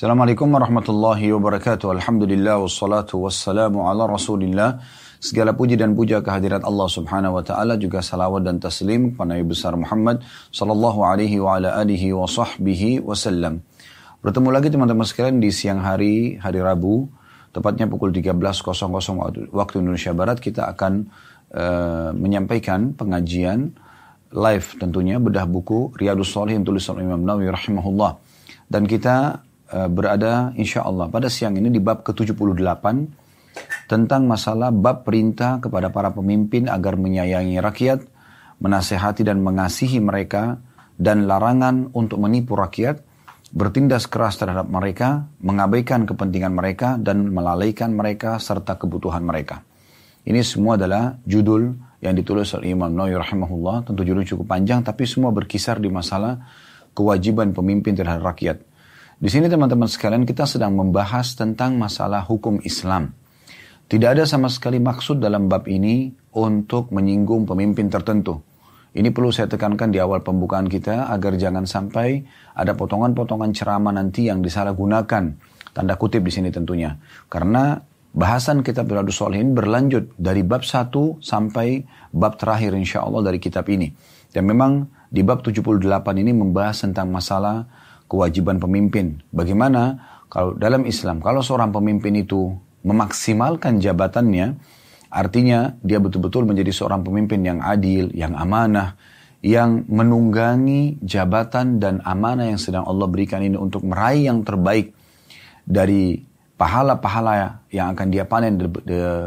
Assalamualaikum warahmatullahi wabarakatuh. Alhamdulillah wassalatu wassalamu ala rasulillah. Segala puji dan puja kehadirat Allah subhanahu wa ta'ala juga salawat dan taslim kepada Nabi besar Muhammad sallallahu alaihi wa ala alihi wa sahbihi wasallam. Bertemu lagi teman-teman sekalian di siang hari, hari Rabu, tepatnya pukul 13.00 waktu Indonesia Barat kita akan uh, menyampaikan pengajian live tentunya bedah buku Riyadus Salihin tulisan Imam Nawawi rahimahullah. Dan kita berada insya Allah pada siang ini di bab ke-78 tentang masalah bab perintah kepada para pemimpin agar menyayangi rakyat, menasehati dan mengasihi mereka, dan larangan untuk menipu rakyat, bertindas keras terhadap mereka, mengabaikan kepentingan mereka, dan melalaikan mereka serta kebutuhan mereka. Ini semua adalah judul yang ditulis oleh Imam Nawawi rahimahullah, tentu judul cukup panjang, tapi semua berkisar di masalah kewajiban pemimpin terhadap rakyat di sini teman-teman sekalian kita sedang membahas tentang masalah hukum Islam. Tidak ada sama sekali maksud dalam bab ini untuk menyinggung pemimpin tertentu. Ini perlu saya tekankan di awal pembukaan kita agar jangan sampai ada potongan-potongan ceramah nanti yang disalahgunakan. Tanda kutip di sini tentunya. Karena bahasan kitab Riyadus Solihin berlanjut dari bab 1 sampai bab terakhir insya Allah dari kitab ini. Dan memang di bab 78 ini membahas tentang masalah kewajiban pemimpin. Bagaimana kalau dalam Islam, kalau seorang pemimpin itu memaksimalkan jabatannya, artinya dia betul-betul menjadi seorang pemimpin yang adil, yang amanah, yang menunggangi jabatan dan amanah yang sedang Allah berikan ini untuk meraih yang terbaik dari pahala-pahala yang akan dia panen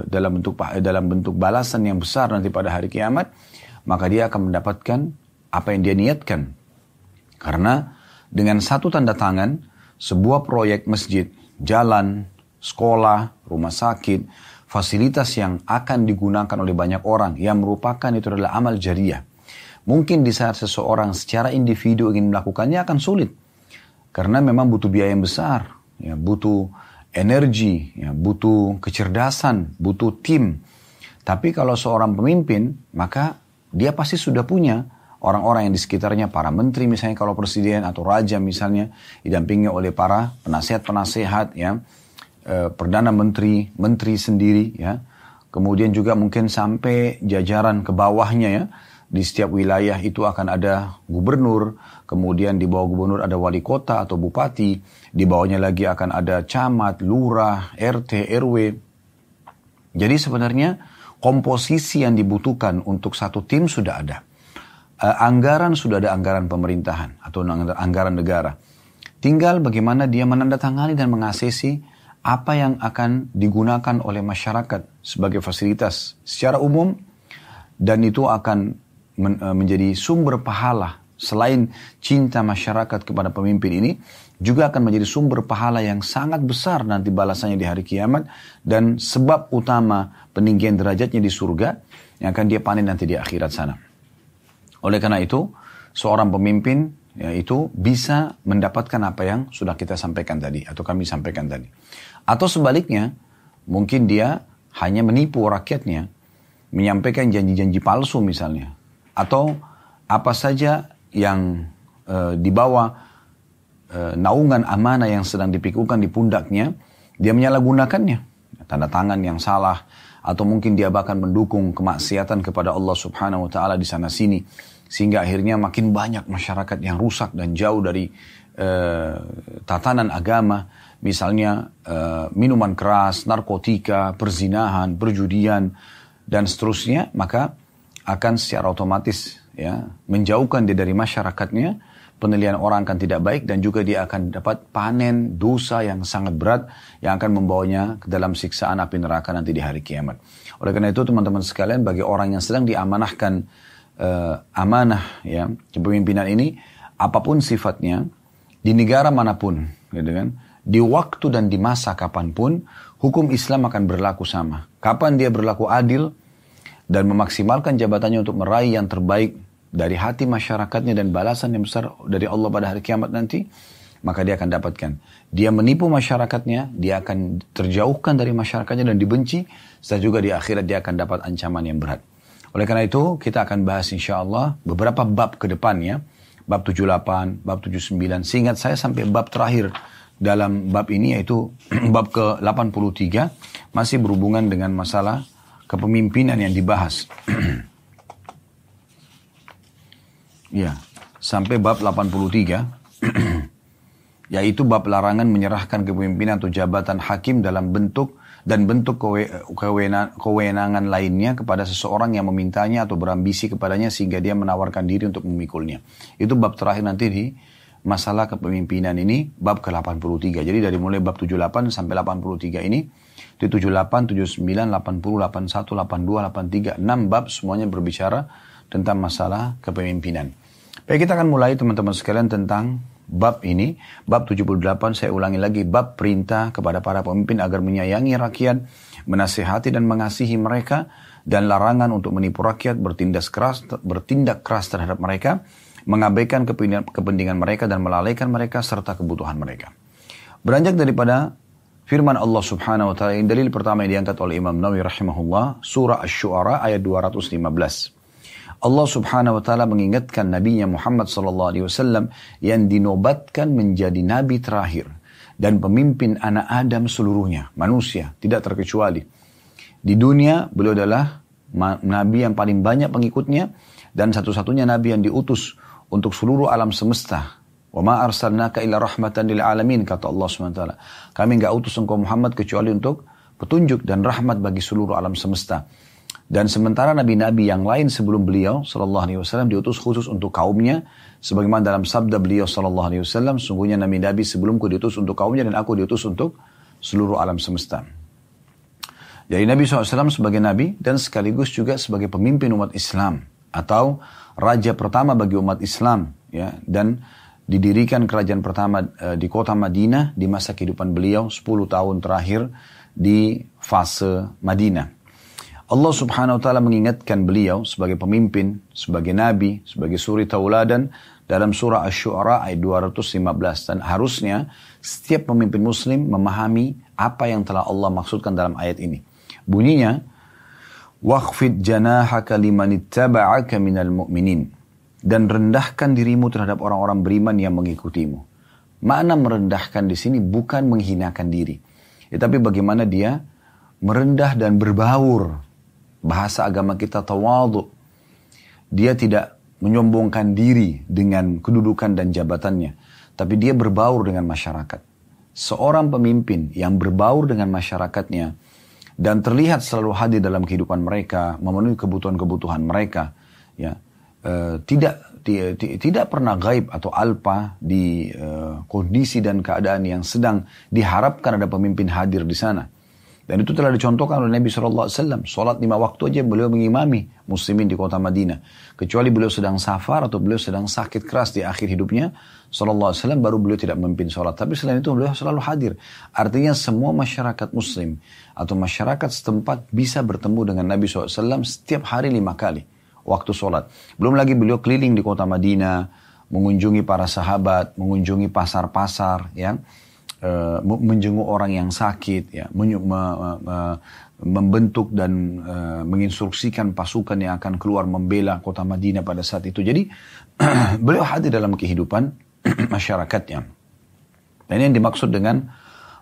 dalam bentuk dalam bentuk balasan yang besar nanti pada hari kiamat, maka dia akan mendapatkan apa yang dia niatkan. Karena dengan satu tanda tangan, sebuah proyek masjid, jalan, sekolah, rumah sakit, fasilitas yang akan digunakan oleh banyak orang yang merupakan itu adalah amal jariah. Mungkin di saat seseorang secara individu ingin melakukannya akan sulit. Karena memang butuh biaya yang besar, ya, butuh energi, ya, butuh kecerdasan, butuh tim. Tapi kalau seorang pemimpin, maka dia pasti sudah punya orang-orang yang di sekitarnya, para menteri misalnya kalau presiden atau raja misalnya, didampingi oleh para penasehat-penasehat ya, e, perdana menteri, menteri sendiri ya, kemudian juga mungkin sampai jajaran ke bawahnya ya, di setiap wilayah itu akan ada gubernur, kemudian di bawah gubernur ada wali kota atau bupati, di bawahnya lagi akan ada camat, lurah, RT, RW. Jadi sebenarnya komposisi yang dibutuhkan untuk satu tim sudah ada anggaran sudah ada anggaran pemerintahan atau anggaran negara. Tinggal bagaimana dia menandatangani dan mengasesi apa yang akan digunakan oleh masyarakat sebagai fasilitas secara umum dan itu akan men, uh, menjadi sumber pahala selain cinta masyarakat kepada pemimpin ini juga akan menjadi sumber pahala yang sangat besar nanti balasannya di hari kiamat dan sebab utama peninggian derajatnya di surga yang akan dia panen nanti di akhirat sana. Oleh karena itu, seorang pemimpin yaitu bisa mendapatkan apa yang sudah kita sampaikan tadi atau kami sampaikan tadi. Atau sebaliknya, mungkin dia hanya menipu rakyatnya, menyampaikan janji-janji palsu misalnya, atau apa saja yang e, di bawah e, naungan amanah yang sedang dipikirkan di pundaknya, dia menyalahgunakannya, tanda tangan yang salah, atau mungkin dia bahkan mendukung kemaksiatan kepada Allah Subhanahu wa taala di sana sini sehingga akhirnya makin banyak masyarakat yang rusak dan jauh dari uh, tatanan agama, misalnya uh, minuman keras, narkotika, perzinahan, perjudian, dan seterusnya, maka akan secara otomatis ya menjauhkan dia dari masyarakatnya, penilaian orang akan tidak baik dan juga dia akan dapat panen dosa yang sangat berat yang akan membawanya ke dalam siksaan api neraka nanti di hari kiamat. Oleh karena itu teman-teman sekalian bagi orang yang sedang diamanahkan uh, amanah ya kepemimpinan ini apa pun sifatnya di negara mana pun gitu kan di waktu dan di masa kapan pun hukum Islam akan berlaku sama kapan dia berlaku adil dan memaksimalkan jabatannya untuk meraih yang terbaik dari hati masyarakatnya dan balasan yang besar dari Allah pada hari kiamat nanti maka dia akan dapatkan. Dia menipu masyarakatnya, dia akan terjauhkan dari masyarakatnya dan dibenci, serta juga di akhirat dia akan dapat ancaman yang berat. Oleh karena itu, kita akan bahas insya Allah beberapa bab ke depannya. Bab 78, bab 79. Seingat saya sampai bab terakhir dalam bab ini yaitu bab ke-83 masih berhubungan dengan masalah kepemimpinan yang dibahas. ya, sampai bab 83 yaitu bab larangan menyerahkan kepemimpinan atau jabatan hakim dalam bentuk dan bentuk kewenangan lainnya kepada seseorang yang memintanya atau berambisi kepadanya sehingga dia menawarkan diri untuk memikulnya. Itu bab terakhir nanti di masalah kepemimpinan ini bab ke-83. Jadi dari mulai bab 78 sampai 83 ini di 78, 79, 80, 81, 82, 83, 6 bab semuanya berbicara tentang masalah kepemimpinan. Baik kita akan mulai teman-teman sekalian tentang bab ini, bab 78 saya ulangi lagi, bab perintah kepada para pemimpin agar menyayangi rakyat, menasihati dan mengasihi mereka, dan larangan untuk menipu rakyat, bertindak keras, bertindak keras terhadap mereka, mengabaikan kepentingan mereka dan melalaikan mereka serta kebutuhan mereka. Beranjak daripada firman Allah Subhanahu wa taala, dalil pertama yang diangkat oleh Imam Nawawi rahimahullah, surah Asy-Syu'ara ayat 215. Allah subhanahu wa ta'ala mengingatkan Nabi Muhammad sallallahu alaihi wasallam yang dinobatkan menjadi nabi terakhir dan pemimpin anak Adam seluruhnya, manusia, tidak terkecuali. Di dunia beliau adalah nabi yang paling banyak pengikutnya dan satu-satunya nabi yang diutus untuk seluruh alam semesta. Wa ma arsalnaka illa rahmatan lil alamin kata Allah SWT. Kami enggak utus engkau Muhammad kecuali untuk petunjuk dan rahmat bagi seluruh alam semesta. Dan sementara nabi-nabi yang lain sebelum beliau sallallahu alaihi wasallam diutus khusus untuk kaumnya sebagaimana dalam sabda beliau sallallahu alaihi wasallam sungguhnya nabi-nabi sebelumku diutus untuk kaumnya dan aku diutus untuk seluruh alam semesta. Jadi Nabi SAW sebagai Nabi dan sekaligus juga sebagai pemimpin umat Islam atau raja pertama bagi umat Islam ya dan didirikan kerajaan pertama e, di kota Madinah di masa kehidupan beliau 10 tahun terakhir di fase Madinah. Allah subhanahu wa ta'ala mengingatkan beliau sebagai pemimpin, sebagai nabi, sebagai suri tauladan dalam surah Ash-Shu'ara ayat 215. Dan harusnya setiap pemimpin muslim memahami apa yang telah Allah maksudkan dalam ayat ini. Bunyinya, Waqfid janahaka liman ittaba'aka minal mu'minin. Dan rendahkan dirimu terhadap orang-orang beriman yang mengikutimu. Makna merendahkan di sini bukan menghinakan diri. Ya, tapi bagaimana dia merendah dan berbaur bahasa agama kita tawadu. Dia tidak menyombongkan diri dengan kedudukan dan jabatannya. Tapi dia berbaur dengan masyarakat. Seorang pemimpin yang berbaur dengan masyarakatnya dan terlihat selalu hadir dalam kehidupan mereka, memenuhi kebutuhan-kebutuhan mereka, ya, uh, tidak tidak pernah gaib atau alpa di uh, kondisi dan keadaan yang sedang diharapkan ada pemimpin hadir di sana. Dan itu telah dicontohkan oleh Nabi SAW. Sholat lima waktu aja beliau mengimami muslimin di kota Madinah. Kecuali beliau sedang safar atau beliau sedang sakit keras di akhir hidupnya. SAW baru beliau tidak memimpin sholat. Tapi selain itu beliau selalu hadir. Artinya semua masyarakat muslim atau masyarakat setempat bisa bertemu dengan Nabi SAW setiap hari lima kali. Waktu sholat. Belum lagi beliau keliling di kota Madinah. Mengunjungi para sahabat. Mengunjungi pasar-pasar. Ya uh, menjenguk orang yang sakit, ya, men, me, me, membentuk dan uh, menginstruksikan pasukan yang akan keluar membela kota Madinah pada saat itu. Jadi beliau hadir dalam kehidupan masyarakatnya. Dan ini yang dimaksud dengan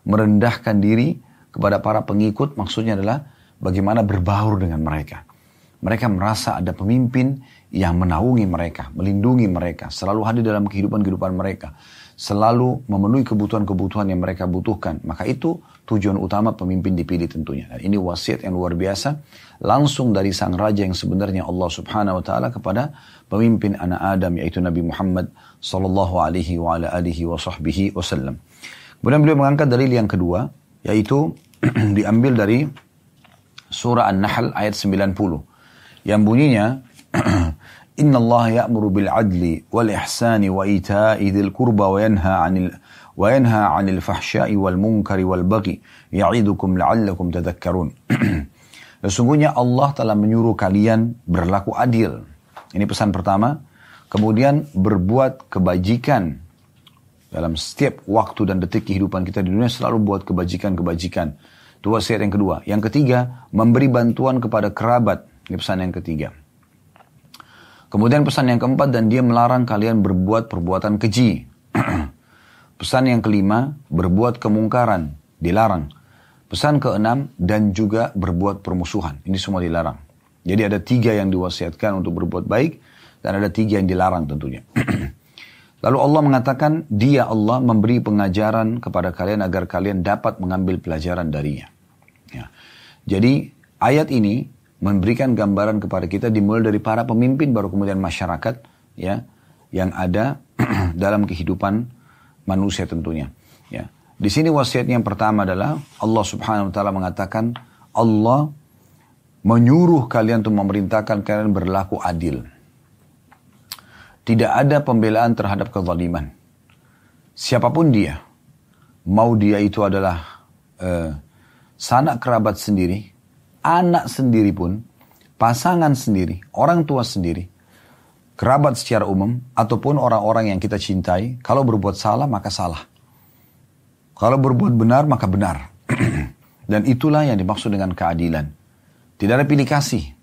merendahkan diri kepada para pengikut maksudnya adalah bagaimana berbaur dengan mereka. Mereka merasa ada pemimpin yang menaungi mereka, melindungi mereka, selalu hadir dalam kehidupan-kehidupan mereka selalu memenuhi kebutuhan-kebutuhan yang mereka butuhkan. Maka itu tujuan utama pemimpin dipilih tentunya. Dan ini wasiat yang luar biasa langsung dari sang raja yang sebenarnya Allah Subhanahu wa taala kepada pemimpin anak Adam yaitu Nabi Muhammad sallallahu alaihi wa ala alihi wa sahbihi wasallam. Kemudian beliau mengangkat dalil yang kedua yaitu diambil dari surah An-Nahl ayat 90 yang bunyinya إن الله يأمر بالعدل والإحسان وإيتاء ذي القربى وينهى عن ال... وينهى عن الفحشاء والمنكر والبغي يعيدكم لعلكم تذكرون Sesungguhnya Allah telah menyuruh kalian berlaku adil. Ini pesan pertama. Kemudian berbuat kebajikan. Dalam setiap waktu dan detik kehidupan kita di dunia selalu buat kebajikan-kebajikan. Itu wasiat yang kedua. Yang ketiga, memberi bantuan kepada kerabat. Ini pesan yang ketiga. Kemudian pesan yang keempat dan dia melarang kalian berbuat perbuatan keji. Pesan yang kelima, berbuat kemungkaran, dilarang. Pesan keenam, dan juga berbuat permusuhan. Ini semua dilarang. Jadi ada tiga yang diwasiatkan untuk berbuat baik, dan ada tiga yang dilarang tentunya. Lalu Allah mengatakan, dia Allah memberi pengajaran kepada kalian agar kalian dapat mengambil pelajaran darinya. Ya. Jadi ayat ini memberikan gambaran kepada kita dimulai dari para pemimpin baru kemudian masyarakat ya yang ada dalam kehidupan manusia tentunya. Ya. Di sini wasiatnya yang pertama adalah Allah Subhanahu wa taala mengatakan Allah menyuruh kalian untuk memerintahkan kalian berlaku adil. Tidak ada pembelaan terhadap kezaliman. Siapa pun dia, mau dia itu adalah uh, sanak kerabat sendiri, anak sendiri pun, pasangan sendiri, orang tua sendiri, kerabat secara umum, ataupun orang-orang yang kita cintai, kalau berbuat salah maka salah. Kalau berbuat benar maka benar. Dan itulah yang dimaksud dengan keadilan. Tidak ada pilih kasih.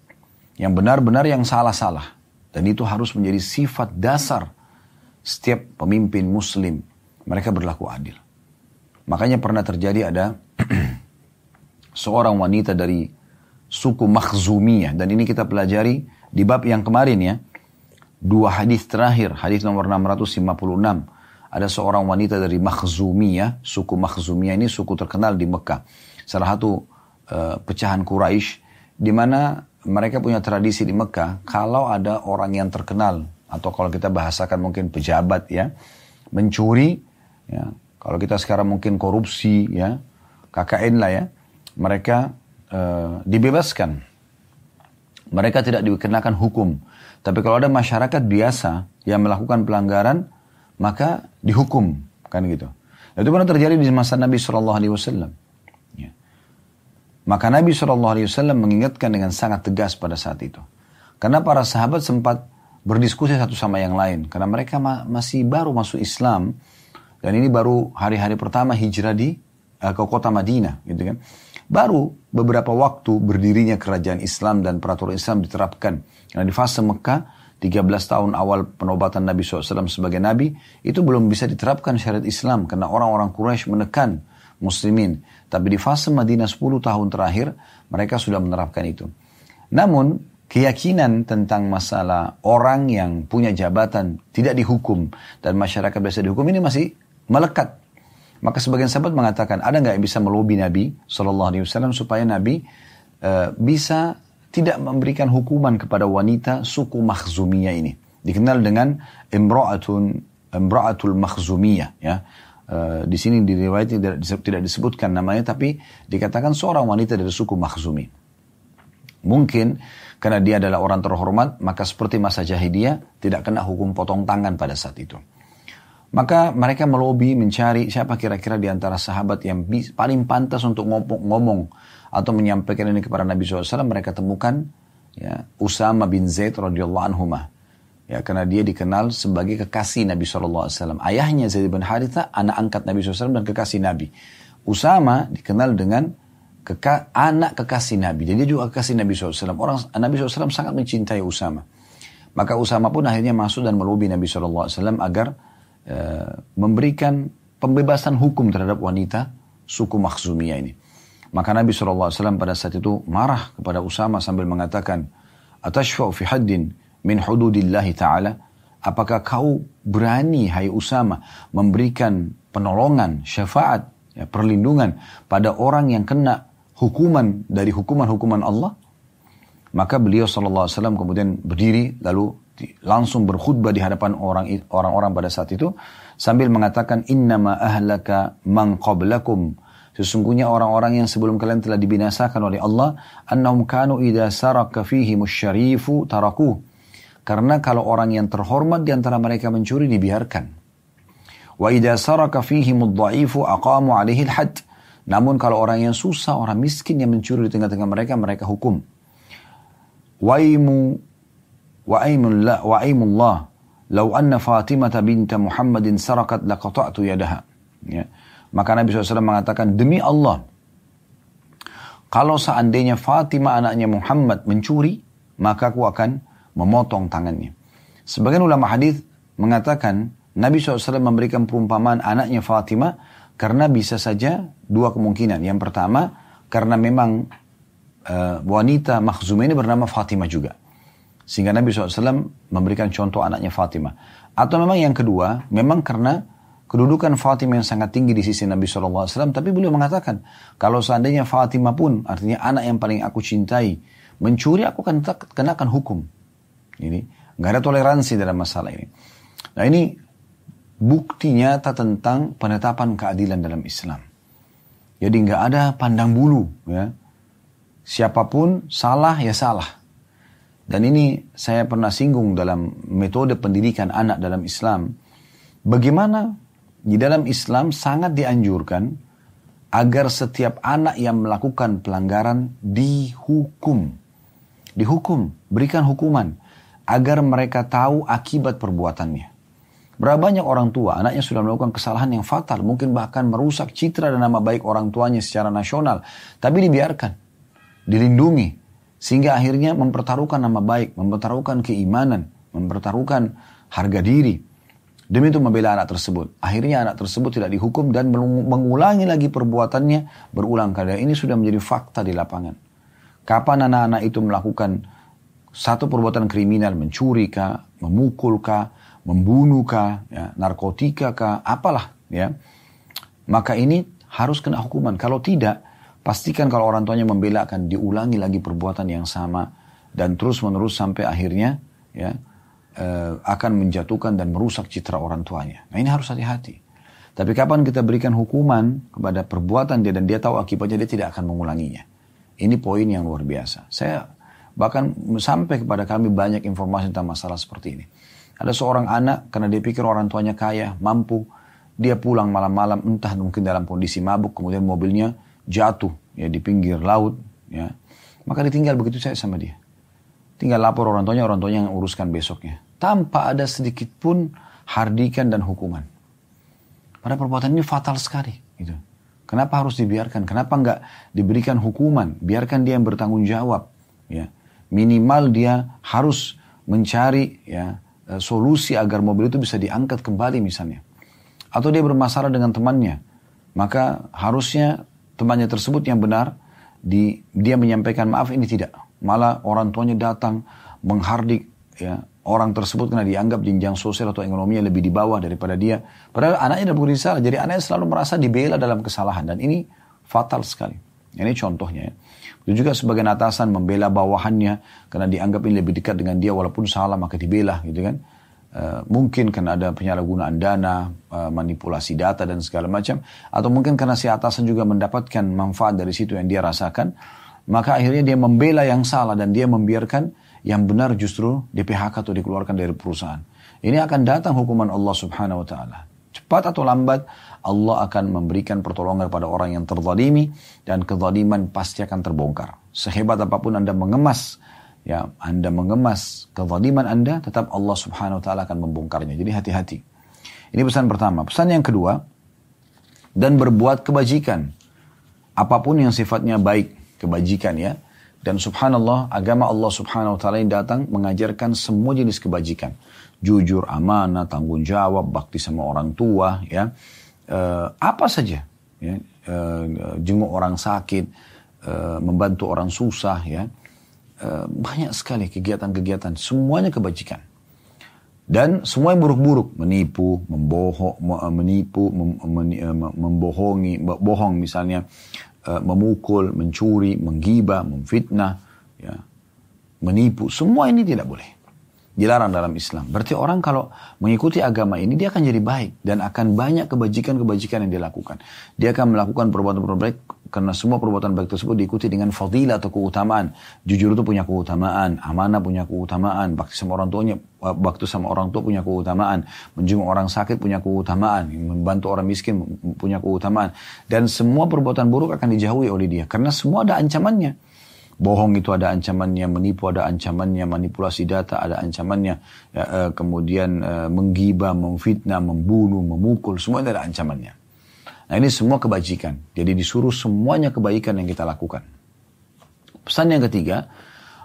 Yang benar-benar yang salah-salah. Dan itu harus menjadi sifat dasar setiap pemimpin muslim. Mereka berlaku adil. Makanya pernah terjadi ada seorang wanita dari suku Makhzumiyah. Dan ini kita pelajari di bab yang kemarin ya dua hadis terakhir, hadis nomor 656. Ada seorang wanita dari Makhzumiyah, suku Makhzumiyah ini suku terkenal di Mekah. Salah satu uh, pecahan Quraisy di mana mereka punya tradisi di Mekah kalau ada orang yang terkenal atau kalau kita bahasakan mungkin pejabat ya mencuri ya kalau kita sekarang mungkin korupsi ya KKN lah ya mereka uh, dibebaskan mereka tidak dikenakan hukum tapi kalau ada masyarakat biasa yang melakukan pelanggaran, maka dihukum, kan gitu. Itu pernah terjadi di masa Nabi Shallallahu Alaihi Wasallam. Ya. Maka Nabi Shallallahu Alaihi Wasallam mengingatkan dengan sangat tegas pada saat itu, karena para sahabat sempat berdiskusi satu sama yang lain, karena mereka ma masih baru masuk Islam dan ini baru hari-hari pertama hijrah di uh, ke kota Madinah, gitu kan. Baru beberapa waktu berdirinya kerajaan Islam dan peraturan Islam diterapkan. Karena di fase Mekah, 13 tahun awal penobatan Nabi SAW sebagai Nabi, itu belum bisa diterapkan syariat Islam. Karena orang-orang Quraisy menekan muslimin. Tapi di fase Madinah 10 tahun terakhir, mereka sudah menerapkan itu. Namun, keyakinan tentang masalah orang yang punya jabatan tidak dihukum dan masyarakat biasa dihukum ini masih melekat maka sebagian sahabat mengatakan, ada nggak yang bisa melobi Nabi Shallallahu Alaihi Wasallam supaya Nabi uh, bisa tidak memberikan hukuman kepada wanita suku Makhzumiyah ini. Dikenal dengan Imra'atun Imra'atul Makhzumiyah ya. Uh, di sini di riwayat tidak, tidak disebutkan namanya tapi dikatakan seorang wanita dari suku Makhzumi. Mungkin karena dia adalah orang terhormat maka seperti masa jahiliyah tidak kena hukum potong tangan pada saat itu. Maka mereka melobi mencari siapa kira-kira di antara sahabat yang paling pantas untuk ngomong, ngomong atau menyampaikan ini kepada Nabi SAW. Mereka temukan ya, Usama bin Zaid radhiyallahu anhu Ya, karena dia dikenal sebagai kekasih Nabi SAW. Ayahnya Zaid bin Haritha, anak angkat Nabi SAW dan kekasih Nabi. Usama dikenal dengan keka, anak kekasih Nabi. Jadi dia juga kekasih Nabi SAW. Orang Nabi SAW sangat mencintai Usama. Maka Usama pun akhirnya masuk dan melobi Nabi SAW agar memberikan pembebasan hukum terhadap wanita suku Makhzumiyah ini. Maka Nabi SAW pada saat itu marah kepada Usama sambil mengatakan, Atashfa'u fi haddin min hududillahi ta'ala. Apakah kau berani, hai Usama, memberikan penolongan, syafaat, ya, perlindungan pada orang yang kena hukuman dari hukuman-hukuman Allah? Maka beliau SAW kemudian berdiri lalu langsung berkhutbah di hadapan orang orang-orang pada saat itu sambil mengatakan innama ahlaka man qablakum. Sesungguhnya orang-orang yang sebelum kalian telah dibinasakan oleh Allah annahum kanu idza saraka fihi musyarifu taraku. Karena kalau orang yang terhormat di antara mereka mencuri dibiarkan. Wa idza saraka fihi mudha'ifu aqamu alaihi al namun kalau orang yang susah orang miskin yang mencuri di tengah-tengah mereka mereka hukum. Waimu wa'aimullah lau anna Fatimah binta Muhammadin sarakat laqata'tu yadaha. Ya. Maka Nabi SAW mengatakan, demi Allah, kalau seandainya Fatimah anaknya Muhammad mencuri, maka aku akan memotong tangannya. Sebagian ulama hadis mengatakan, Nabi SAW memberikan perumpamaan anaknya Fatimah karena bisa saja dua kemungkinan. Yang pertama, karena memang uh, wanita makhzum ini bernama Fatimah juga. Sehingga Nabi SAW memberikan contoh anaknya Fatimah. Atau memang yang kedua, memang karena kedudukan Fatimah yang sangat tinggi di sisi Nabi SAW, tapi beliau mengatakan, kalau seandainya Fatimah pun, artinya anak yang paling aku cintai, mencuri, aku akan kenakan hukum. Ini, nggak ada toleransi dalam masalah ini. Nah ini bukti nyata tentang penetapan keadilan dalam Islam. Jadi nggak ada pandang bulu, ya. Siapa pun salah ya salah. Dan ini saya pernah singgung dalam metode pendidikan anak dalam Islam. Bagaimana di dalam Islam sangat dianjurkan agar setiap anak yang melakukan pelanggaran dihukum. Dihukum, berikan hukuman agar mereka tahu akibat perbuatannya. Berapa banyak orang tua anaknya sudah melakukan kesalahan yang fatal, mungkin bahkan merusak citra dan nama baik orang tuanya secara nasional, tapi dibiarkan, dilindungi, sehingga akhirnya mempertaruhkan nama baik, mempertaruhkan keimanan, mempertaruhkan harga diri. Demi itu membela anak tersebut. Akhirnya anak tersebut tidak dihukum dan mengulangi lagi perbuatannya berulang kali. Ini sudah menjadi fakta di lapangan. Kapan anak-anak itu melakukan satu perbuatan kriminal, mencuri kah, memukul kah, membunuh kah, ya, narkotika kah, apalah ya. Maka ini harus kena hukuman. Kalau tidak, pastikan kalau orang tuanya membela akan diulangi lagi perbuatan yang sama dan terus menerus sampai akhirnya ya uh, akan menjatuhkan dan merusak citra orang tuanya. Nah ini harus hati-hati. Tapi kapan kita berikan hukuman kepada perbuatan dia dan dia tahu akibatnya dia tidak akan mengulanginya. Ini poin yang luar biasa. Saya bahkan sampai kepada kami banyak informasi tentang masalah seperti ini. Ada seorang anak karena dia pikir orang tuanya kaya, mampu, dia pulang malam-malam entah mungkin dalam kondisi mabuk, kemudian mobilnya jatuh ya di pinggir laut, ya. Maka ditinggal begitu saya sama dia. Tinggal lapor orang tuanya, orang tuanya yang uruskan besoknya tanpa ada sedikit pun hardikan dan hukuman. Pada perbuatan ini fatal sekali. Gitu. Kenapa harus dibiarkan? Kenapa nggak diberikan hukuman? Biarkan dia yang bertanggung jawab. Ya. Minimal dia harus mencari ya e, solusi agar mobil itu bisa diangkat kembali misalnya. Atau dia bermasalah dengan temannya. Maka harusnya temannya tersebut yang benar di, dia menyampaikan maaf ini tidak. Malah orang tuanya datang menghardik ya orang tersebut karena dianggap jenjang sosial atau ekonominya lebih di bawah daripada dia. Padahal anaknya tidak berusaha, jadi anaknya selalu merasa dibela dalam kesalahan dan ini fatal sekali. Ini contohnya ya. Itu juga sebagai atasan membela bawahannya karena dianggap ini lebih dekat dengan dia walaupun salah maka dibela gitu kan. Uh, mungkin karena ada penyalahgunaan dana, uh, manipulasi data dan segala macam, atau mungkin karena si atasan juga mendapatkan manfaat dari situ yang dia rasakan, maka akhirnya dia membela yang salah dan dia membiarkan yang benar justru di PHK atau dikeluarkan dari perusahaan. Ini akan datang hukuman Allah subhanahu wa ta'ala. Cepat atau lambat Allah akan memberikan pertolongan pada orang yang terzalimi dan kezaliman pasti akan terbongkar. Sehebat apa pun Anda mengemas ya Anda mengemas kezaliman Anda tetap Allah Subhanahu wa taala akan membongkarnya. Jadi hati-hati. Ini pesan pertama. Pesan yang kedua dan berbuat kebajikan. Apa pun yang sifatnya baik, kebajikan ya. Dan subhanallah, agama Allah subhanahu wa ta'ala yang datang mengajarkan semua jenis kebajikan. Jujur, amanah, tanggung jawab, bakti sama orang tua, ya. E, apa saja, ya. E, jenguk orang sakit, e, membantu orang susah, ya. E, banyak sekali kegiatan-kegiatan, semuanya kebajikan. Dan semua yang buruk-buruk, menipu, membohong, menipu, mem, membohongi, bohong misalnya, memukul, mencuri, menggibah, memfitnah, ya, menipu. Semua ini tidak boleh. Dilarang dalam Islam. Berarti orang kalau mengikuti agama ini dia akan jadi baik dan akan banyak kebajikan-kebajikan yang dilakukan. Dia akan melakukan perbuatan-perbuatan baik karena semua perbuatan baik tersebut diikuti dengan fadilah atau keutamaan. Jujur itu punya keutamaan, amanah punya keutamaan, bakti sama orang tuanya, waktu sama orang tua punya keutamaan, menjenguk orang sakit punya keutamaan, membantu orang miskin punya keutamaan. Dan semua perbuatan buruk akan dijauhi oleh dia karena semua ada ancamannya. Bohong itu ada ancamannya, menipu ada ancamannya, manipulasi data ada ancamannya, ya, uh, kemudian uh, menggibah, memfitnah, membunuh, memukul, semua ada ancamannya. Nah ini semua kebajikan. Jadi disuruh semuanya kebaikan yang kita lakukan. Pesan yang ketiga,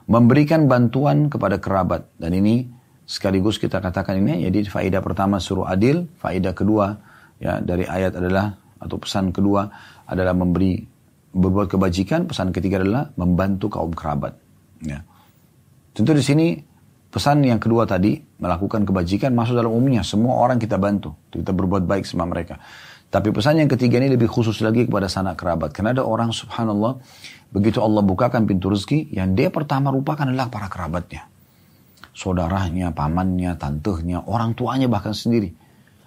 memberikan bantuan kepada kerabat. Dan ini sekaligus kita katakan ini jadi faedah pertama suruh adil, faedah kedua ya dari ayat adalah atau pesan kedua adalah memberi berbuat kebajikan, pesan ketiga adalah membantu kaum kerabat. Ya. Tentu di sini pesan yang kedua tadi melakukan kebajikan masuk dalam umumnya semua orang kita bantu, kita berbuat baik sama mereka. Tapi pesan yang ketiga ini lebih khusus lagi kepada sanak kerabat. Karena ada orang subhanallah, begitu Allah bukakan pintu rezeki, yang dia pertama rupakan adalah para kerabatnya. Saudaranya, pamannya, tantehnya, orang tuanya bahkan sendiri.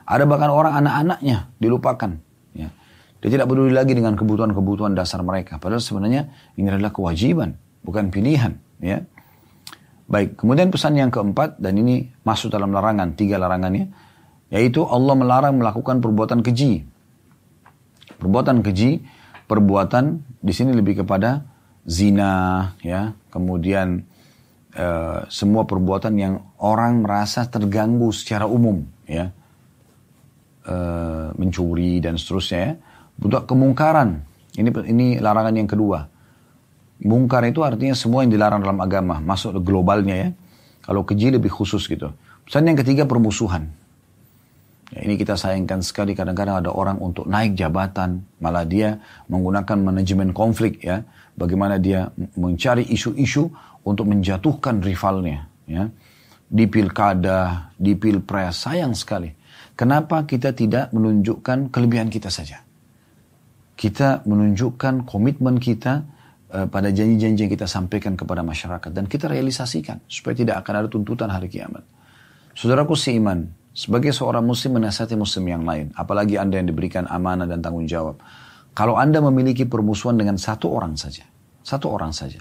Ada bahkan orang anak-anaknya dilupakan. Ya. Dia tidak peduli lagi dengan kebutuhan-kebutuhan dasar mereka. Padahal sebenarnya ini adalah kewajiban, bukan pilihan. Ya. Baik, kemudian pesan yang keempat, dan ini masuk dalam larangan, tiga larangannya, yaitu Allah melarang melakukan perbuatan keji. Perbuatan keji, perbuatan di sini lebih kepada zina, ya, kemudian e, semua perbuatan yang orang merasa terganggu secara umum, ya, e, mencuri dan seterusnya, ya. Butuh kemungkaran. Ini ini larangan yang kedua. Mungkar itu artinya semua yang dilarang dalam agama, masuk globalnya ya. Kalau keji lebih khusus gitu. Pesan yang ketiga permusuhan. Ya, ini kita sayangkan sekali kadang-kadang ada orang untuk naik jabatan, malah dia menggunakan manajemen konflik ya, bagaimana dia mencari isu-isu untuk menjatuhkan rivalnya ya. Di pilkada, di pilpres, sayang sekali. Kenapa kita tidak menunjukkan kelebihan kita saja? Kita menunjukkan komitmen kita uh, pada janji-janji yang kita sampaikan kepada masyarakat dan kita realisasikan supaya tidak akan ada tuntutan hari kiamat. Saudaraku seiman, sebagai seorang muslim menasihati muslim yang lain, apalagi Anda yang diberikan amanah dan tanggung jawab. Kalau Anda memiliki permusuhan dengan satu orang saja, satu orang saja,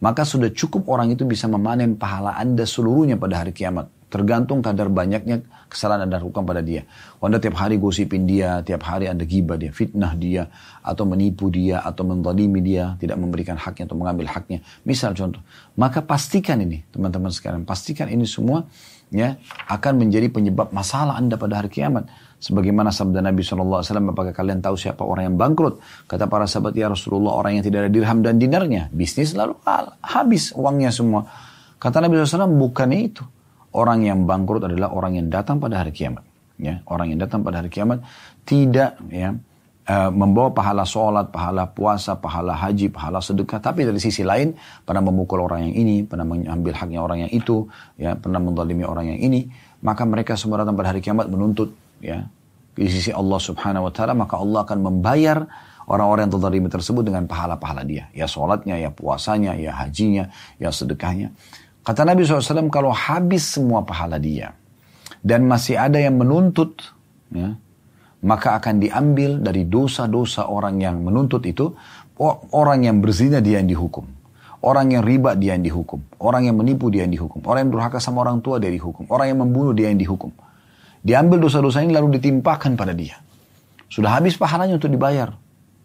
maka sudah cukup orang itu bisa memanen pahala Anda seluruhnya pada hari kiamat. Tergantung kadar banyaknya kesalahan Anda lakukan pada dia. Kalau Anda tiap hari gosipin dia, tiap hari Anda gibah dia, fitnah dia, atau menipu dia, atau mendalimi dia, tidak memberikan haknya atau mengambil haknya. Misal contoh. Maka pastikan ini, teman-teman sekalian. Pastikan ini semua ya akan menjadi penyebab masalah anda pada hari kiamat. Sebagaimana sabda Nabi SAW, apakah kalian tahu siapa orang yang bangkrut? Kata para sahabat, ya Rasulullah, orang yang tidak ada dirham dan dinarnya. Bisnis lalu habis uangnya semua. Kata Nabi SAW, bukan itu. Orang yang bangkrut adalah orang yang datang pada hari kiamat. Ya, orang yang datang pada hari kiamat tidak ya uh, membawa pahala sholat, pahala puasa, pahala haji, pahala sedekah. Tapi dari sisi lain, pernah memukul orang yang ini, pernah mengambil haknya orang yang itu, ya, pernah mendalimi orang yang ini. Maka mereka semua datang pada hari kiamat menuntut, ya, di sisi Allah subhanahu wa ta'ala, maka Allah akan membayar orang-orang yang terdalimi tersebut dengan pahala-pahala dia. Ya sholatnya, ya puasanya, ya hajinya, ya sedekahnya. Kata Nabi SAW, kalau habis semua pahala dia, dan masih ada yang menuntut, ya, maka akan diambil dari dosa-dosa orang yang menuntut itu, orang yang berzina dia yang dihukum. Orang yang riba dia yang dihukum. Orang yang menipu dia yang dihukum. Orang yang durhaka sama orang tua dia dihukum. Orang yang membunuh dia yang dihukum. Diambil dosa-dosa ini lalu ditimpakan pada dia. Sudah habis pahalanya untuk dibayar.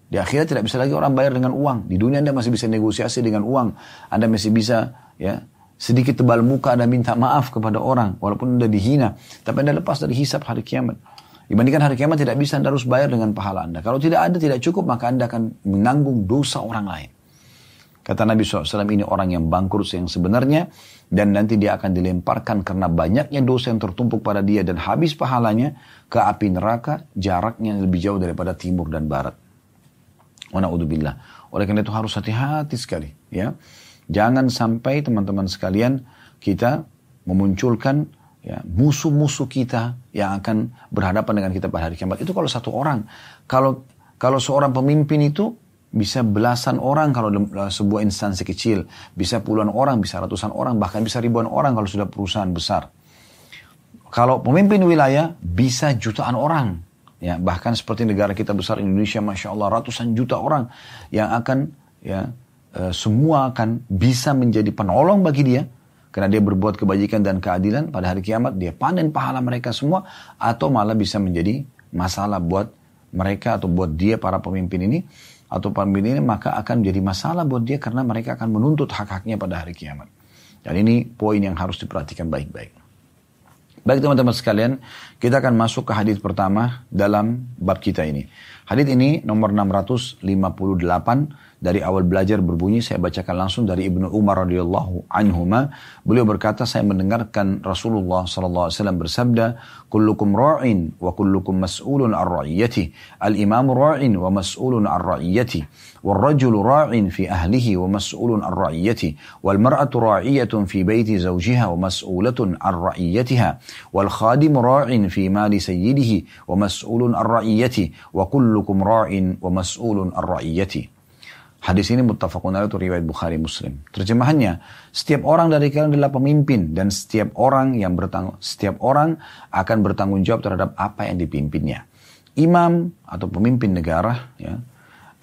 Di akhirat tidak bisa lagi orang bayar dengan uang. Di dunia Anda masih bisa negosiasi dengan uang. Anda masih bisa ya sedikit tebal muka Anda minta maaf kepada orang. Walaupun Anda dihina. Tapi Anda lepas dari hisap hari kiamat. Dibandingkan hari kiamat tidak bisa Anda harus bayar dengan pahala Anda. Kalau tidak ada, tidak cukup, maka Anda akan menanggung dosa orang lain. Kata Nabi SAW ini orang yang bangkrut yang sebenarnya dan nanti dia akan dilemparkan karena banyaknya dosa yang tertumpuk pada dia dan habis pahalanya ke api neraka jaraknya lebih jauh daripada timur dan barat. Wa Oleh karena itu harus hati-hati sekali ya. Jangan sampai teman-teman sekalian kita memunculkan ya, musuh-musuh kita yang akan berhadapan dengan kita pada hari kiamat. Itu kalau satu orang. Kalau kalau seorang pemimpin itu bisa belasan orang kalau sebuah instansi kecil, bisa puluhan orang, bisa ratusan orang, bahkan bisa ribuan orang kalau sudah perusahaan besar. Kalau pemimpin wilayah bisa jutaan orang, ya bahkan seperti negara kita besar Indonesia, masya Allah ratusan juta orang yang akan ya e, semua akan bisa menjadi penolong bagi dia karena dia berbuat kebajikan dan keadilan pada hari kiamat, dia panen pahala mereka semua, atau malah bisa menjadi masalah buat mereka atau buat dia para pemimpin ini, atau pemimpin ini, maka akan menjadi masalah buat dia karena mereka akan menuntut hak-haknya pada hari kiamat. Dan ini poin yang harus diperhatikan baik-baik. Baik teman-teman sekalian, kita akan masuk ke hadis pertama dalam bab kita ini. Hadith ini nomor 658 dari awal belajar berbunyi saya bacakan langsung dari Ibnu Umar radhiyallahu anhuma. Beliau berkata saya mendengarkan Rasulullah sallallahu alaihi wasallam bersabda kullukum ra'in wa kullukum mas'ulun ar ra'iyati. Al imamu ra'in wa mas'ulun ar ra'iyati. Wal rajulu ra'in fi ahlihi wa mas'ulun ar ra'iyati. Wal mar'atu ra'iyatun fi baiti zawjiha wa mas'ulatun ar ra'iyatiha. Wal khadim ra'in fi mali sayyidihi wa mas'ulun ar ra'iyati. Wa kullu kullukum ra'in wa mas'ulun ar-ra'iyati. Hadis ini muttafaqun alaih itu riwayat Bukhari Muslim. Terjemahannya, setiap orang dari kalian adalah pemimpin dan setiap orang yang bertanggung setiap orang akan bertanggung jawab terhadap apa yang dipimpinnya. Imam atau pemimpin negara ya,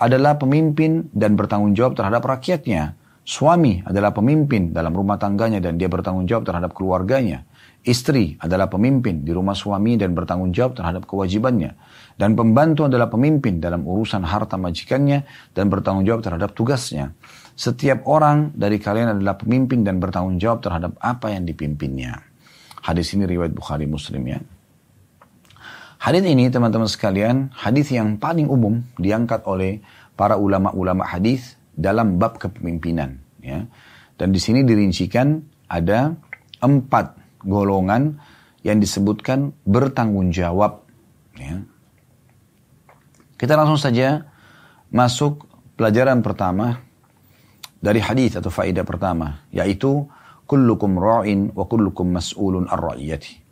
adalah pemimpin dan bertanggung jawab terhadap rakyatnya. Suami adalah pemimpin dalam rumah tangganya dan dia bertanggung jawab terhadap keluarganya. Istri adalah pemimpin di rumah suami dan bertanggung jawab terhadap kewajibannya. Dan pembantu adalah pemimpin dalam urusan harta majikannya dan bertanggung jawab terhadap tugasnya. Setiap orang dari kalian adalah pemimpin dan bertanggung jawab terhadap apa yang dipimpinnya. Hadis ini riwayat Bukhari Muslim ya. Hadis ini teman-teman sekalian, hadis yang paling umum diangkat oleh para ulama-ulama hadis dalam bab kepemimpinan. Ya. Dan di sini dirincikan ada empat golongan yang disebutkan bertanggung jawab. Ya. Kita langsung saja masuk pelajaran pertama dari hadis atau faedah pertama yaitu kullukum ra'in wa kullukum mas'ulun ar-ra'iyati.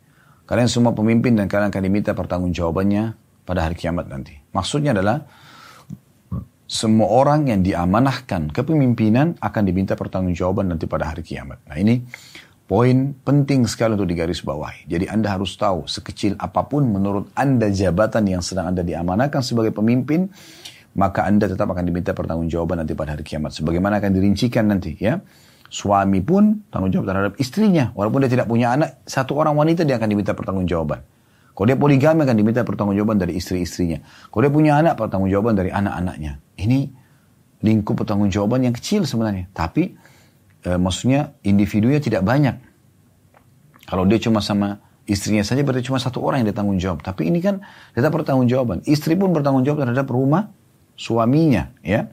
Kalian semua pemimpin dan kalian akan diminta pertanggungjawabannya pada hari kiamat nanti. Maksudnya adalah semua orang yang diamanahkan kepemimpinan akan diminta pertanggungjawaban nanti pada hari kiamat. Nah ini Poin penting sekali untuk digarisbawahi. Jadi Anda harus tahu sekecil apa pun menurut Anda jabatan yang sedang Anda diamanahkan sebagai pemimpin, maka Anda tetap akan diminta pertanggungjawaban nanti pada hari kiamat. Sebagaimana akan dirincikan nanti ya. Suami pun tanggung jawab terhadap istrinya. Walaupun dia tidak punya anak, satu orang wanita dia akan diminta pertanggungjawaban. Kalau dia poligami akan diminta pertanggungjawaban dari istri-istrinya. Kalau dia punya anak, pertanggungjawaban dari anak-anaknya. Ini lingkup pertanggungjawaban yang kecil sebenarnya. Tapi e, maksudnya individunya tidak banyak. Kalau dia cuma sama istrinya saja berarti cuma satu orang yang dia tanggung jawab. Tapi ini kan tetap bertanggung jawaban. Istri pun bertanggung jawab terhadap rumah suaminya, ya.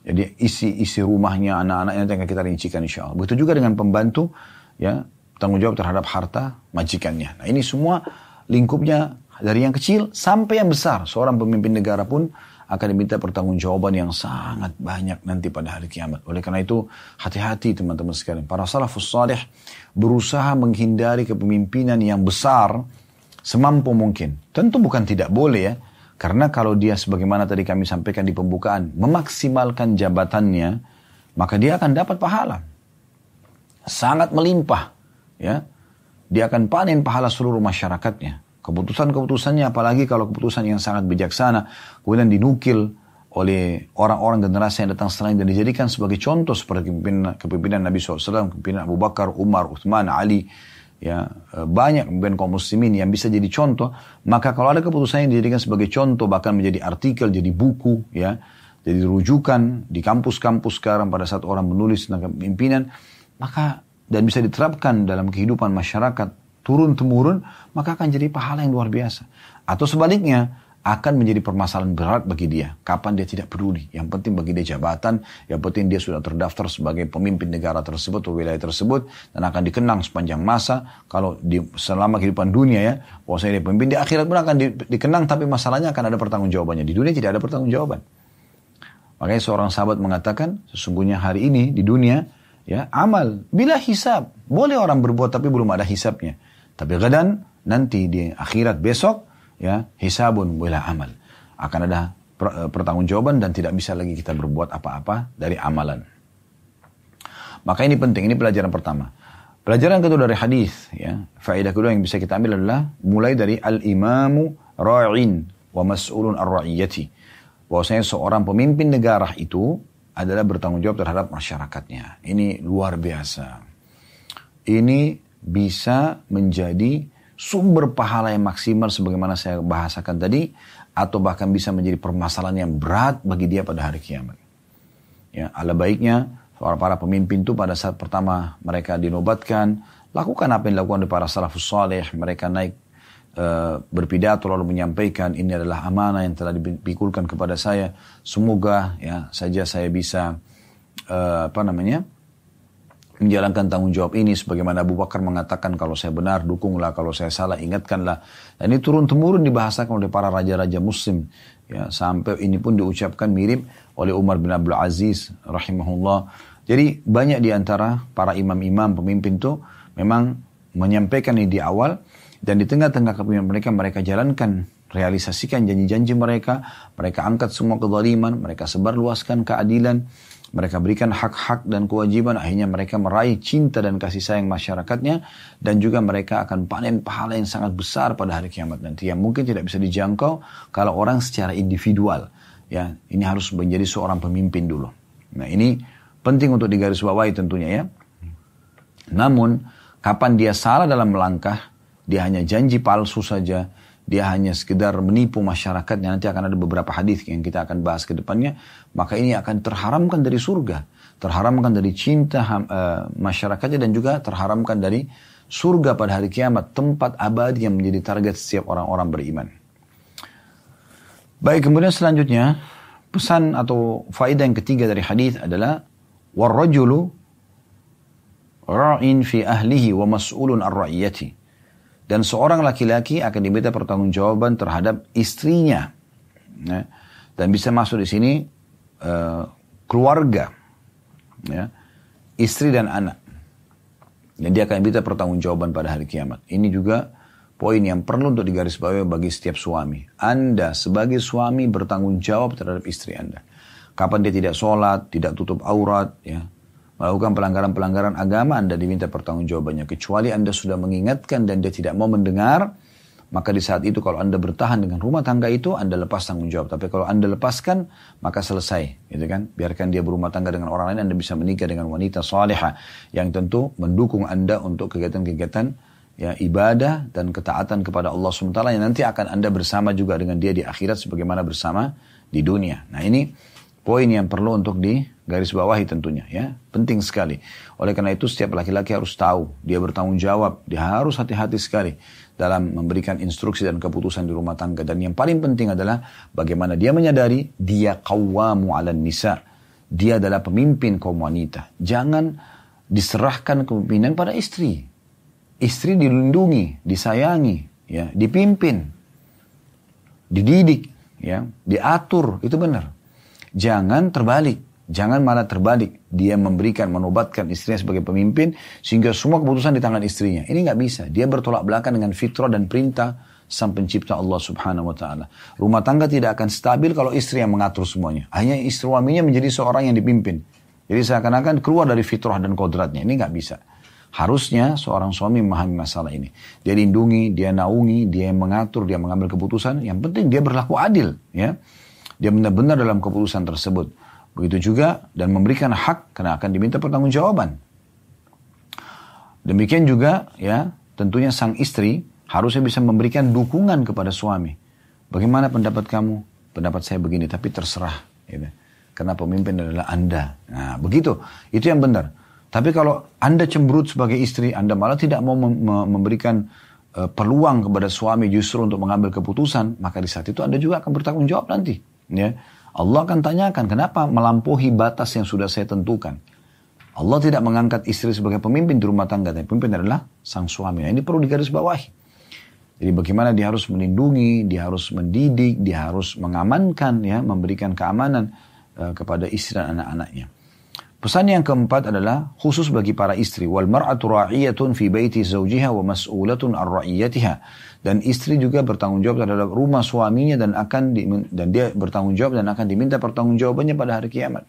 Jadi isi isi rumahnya, anak-anaknya yang kita rincikan insya Allah. Begitu juga dengan pembantu, ya tanggung jawab terhadap harta majikannya. Nah ini semua lingkupnya dari yang kecil sampai yang besar. Seorang pemimpin negara pun akan diminta pertanggungjawaban yang sangat banyak nanti pada hari kiamat. Oleh karena itu, hati-hati teman-teman sekalian. Para salafus salih berusaha menghindari kepemimpinan yang besar semampu mungkin. Tentu bukan tidak boleh ya. Karena kalau dia sebagaimana tadi kami sampaikan di pembukaan, memaksimalkan jabatannya, maka dia akan dapat pahala. Sangat melimpah. ya Dia akan panen pahala seluruh masyarakatnya. Keputusan-keputusannya apalagi kalau keputusan yang sangat bijaksana kemudian dinukil oleh orang-orang generasi yang datang setelah dan dijadikan sebagai contoh seperti kepimpinan, kepimpinan Nabi SAW, kepimpinan Abu Bakar, Umar, Uthman, Ali, ya e, banyak kemudian kaum muslimin yang bisa jadi contoh maka kalau ada keputusan yang dijadikan sebagai contoh bahkan menjadi artikel jadi buku ya jadi rujukan di kampus-kampus sekarang pada saat orang menulis tentang kepemimpinan maka dan bisa diterapkan dalam kehidupan masyarakat turun temurun, maka akan jadi pahala yang luar biasa. Atau sebaliknya, akan menjadi permasalahan berat bagi dia. Kapan dia tidak peduli. Yang penting bagi dia jabatan, yang penting dia sudah terdaftar sebagai pemimpin negara tersebut atau wilayah tersebut dan akan dikenang sepanjang masa kalau di, selama kehidupan dunia ya, bahwa saya dia pemimpin di akhirat pun akan di, dikenang tapi masalahnya akan ada pertanggungjawabannya. Di dunia tidak ada pertanggungjawaban. Makanya seorang sahabat mengatakan, sesungguhnya hari ini di dunia ya amal bila hisab. Boleh orang berbuat tapi belum ada hisabnya. Tapi gadan nanti di akhirat besok ya hisabun wala amal. Akan ada eh, pertanggungjawaban dan tidak bisa lagi kita berbuat apa-apa dari amalan. Maka ini penting, ini pelajaran pertama. Pelajaran kedua dari hadis, ya, faedah kedua yang bisa kita ambil adalah mulai dari al-imamu ra'in wa mas'ulun ar-ra'iyati. Bahwasanya seorang pemimpin negara itu adalah bertanggung jawab terhadap masyarakatnya. Ini luar biasa. Ini bisa menjadi sumber pahala yang maksimal sebagaimana saya bahasakan tadi atau bahkan bisa menjadi permasalahan yang berat bagi dia pada hari kiamat. Ya, ala baiknya para para pemimpin itu pada saat pertama mereka dinobatkan lakukan apa yang dilakukan oleh para salafus saleh, mereka naik uh, berpidato lalu menyampaikan ini adalah amanah yang telah dipikulkan kepada saya. Semoga ya saja saya bisa uh, apa namanya menjalankan tanggung jawab ini sebagaimana Abu Bakar mengatakan kalau saya benar dukunglah. Kalau saya salah ingatkanlah dan ini turun temurun dibahasakan oleh para raja-raja muslim. Ya sampai ini pun diucapkan mirip oleh Umar bin Abdul Aziz rahimahullah. Jadi banyak di antara para imam-imam pemimpin itu memang menyampaikan ini di awal dan di tengah-tengah kepemimpinan mereka mereka jalankan realisasikan janji-janji mereka mereka angkat semua kezaliman mereka sebarluaskan keadilan mereka berikan hak-hak dan kewajiban, akhirnya mereka meraih cinta dan kasih sayang masyarakatnya, dan juga mereka akan panen pahala yang sangat besar pada hari kiamat nanti, yang mungkin tidak bisa dijangkau kalau orang secara individual. Ya, ini harus menjadi seorang pemimpin dulu. Nah ini penting untuk digarisbawahi tentunya ya. Namun, kapan dia salah dalam melangkah, dia hanya janji palsu saja, dia hanya sekedar menipu masyarakatnya. Nanti akan ada beberapa hadis yang kita akan bahas ke depannya. Maka ini akan terharamkan dari surga. Terharamkan dari cinta uh, masyarakatnya dan juga terharamkan dari surga pada hari kiamat. Tempat abadi yang menjadi target setiap orang-orang beriman. Baik kemudian selanjutnya pesan atau faedah yang ketiga dari hadis adalah warrajulu ra'in fi ahlihi wa mas'ulun ar-ra'iyati dan seorang laki-laki akan diminta pertanggungjawaban terhadap istrinya. Ya. Dan bisa masuk di sini uh, keluarga, ya. istri dan anak. Dan dia akan diminta pertanggungjawaban pada hari kiamat. Ini juga poin yang perlu untuk digarisbawahi bagi setiap suami. Anda sebagai suami bertanggung jawab terhadap istri Anda. Kapan dia tidak sholat, tidak tutup aurat, ya, melakukan pelanggaran-pelanggaran agama, Anda diminta pertanggungjawabannya. Kecuali Anda sudah mengingatkan dan dia tidak mau mendengar, maka di saat itu kalau Anda bertahan dengan rumah tangga itu, Anda lepas tanggung jawab. Tapi kalau Anda lepaskan, maka selesai. Gitu kan? Biarkan dia berumah tangga dengan orang lain, Anda bisa menikah dengan wanita saleha yang tentu mendukung Anda untuk kegiatan-kegiatan ya ibadah dan ketaatan kepada Allah SWT yang nanti akan Anda bersama juga dengan dia di akhirat sebagaimana bersama di dunia. Nah ini poin yang perlu untuk di garis bawahi tentunya ya. Penting sekali. Oleh karena itu setiap laki-laki harus tahu dia bertanggung jawab dia harus hati-hati sekali dalam memberikan instruksi dan keputusan di rumah tangga. Dan yang paling penting adalah bagaimana dia menyadari dia kawamu ala nisa. Dia adalah pemimpin kaum wanita. Jangan diserahkan kepemimpinan pada istri. Istri dilindungi disayangi ya dipimpin dididik ya diatur. Itu benar jangan terbalik Jangan malah terbalik. Dia memberikan, menobatkan istrinya sebagai pemimpin sehingga semua keputusan di tangan istrinya. Ini nggak bisa. Dia bertolak belakang dengan fitrah dan perintah sang pencipta Allah subhanahu wa ta'ala. Rumah tangga tidak akan stabil kalau istri yang mengatur semuanya. Hanya istri suaminya menjadi seorang yang dipimpin. Jadi seakan-akan keluar dari fitrah dan kodratnya. Ini nggak bisa. Harusnya seorang suami memahami masalah ini. Dia lindungi, dia naungi, dia mengatur, dia mengambil keputusan. Yang penting dia berlaku adil. ya Dia benar-benar dalam keputusan tersebut. Begitu juga dan memberikan hak karena akan diminta pertanggungjawaban. Demikian juga ya tentunya sang istri harusnya bisa memberikan dukungan kepada suami. Bagaimana pendapat kamu? Pendapat saya begini, tapi terserah. Gitu. Karena pemimpin adalah Anda. Nah begitu, itu yang benar. Tapi kalau Anda cemberut sebagai istri, Anda malah tidak mau memberikan uh, peluang kepada suami justru untuk mengambil keputusan, maka di saat itu Anda juga akan bertanggung jawab nanti. Ya. Allah akan tanyakan kenapa melampaui batas yang sudah saya tentukan. Allah tidak mengangkat istri sebagai pemimpin di rumah tangga, tapi pemimpin adalah sang suami. Nah, ini perlu digarisbawahi. Jadi bagaimana dia harus melindungi, dia harus mendidik, dia harus mengamankan, ya, memberikan keamanan uh, kepada istri dan anak-anaknya. Pesan yang keempat adalah khusus bagi para istri. Wal mar'atu ra'iyatun fi baiti zawjiha wa mas'ulatun ar ra'iyatiha. Dan istri juga bertanggung jawab terhadap rumah suaminya dan akan di, dan dia bertanggung jawab dan akan diminta pertanggungjawabannya pada hari kiamat.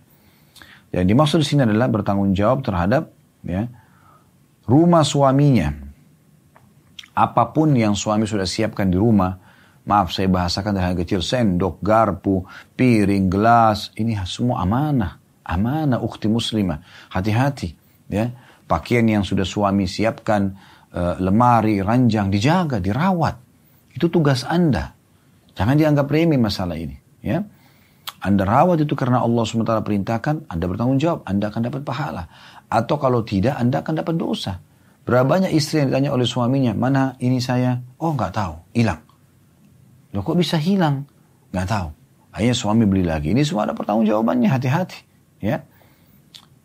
Yang dimaksud di sini adalah bertanggung jawab terhadap ya, rumah suaminya. Apa pun yang suami sudah siapkan di rumah, maaf saya bahasakan dengan kecil, sendok, garpu, piring, gelas, ini semua amanah amanah ukti muslimah. Hati-hati. ya Pakaian yang sudah suami siapkan, lemari, ranjang, dijaga, dirawat. Itu tugas Anda. Jangan dianggap remeh masalah ini. Ya. Anda rawat itu karena Allah SWT perintahkan, Anda bertanggung jawab, Anda akan dapat pahala. Atau kalau tidak, Anda akan dapat dosa. Berapa banyak istri yang ditanya oleh suaminya, mana ini saya? Oh nggak tahu, hilang. Loh kok bisa hilang? Nggak tahu. Akhirnya suami beli lagi. Ini semua ada pertanggung jawabannya, hati-hati. Ya.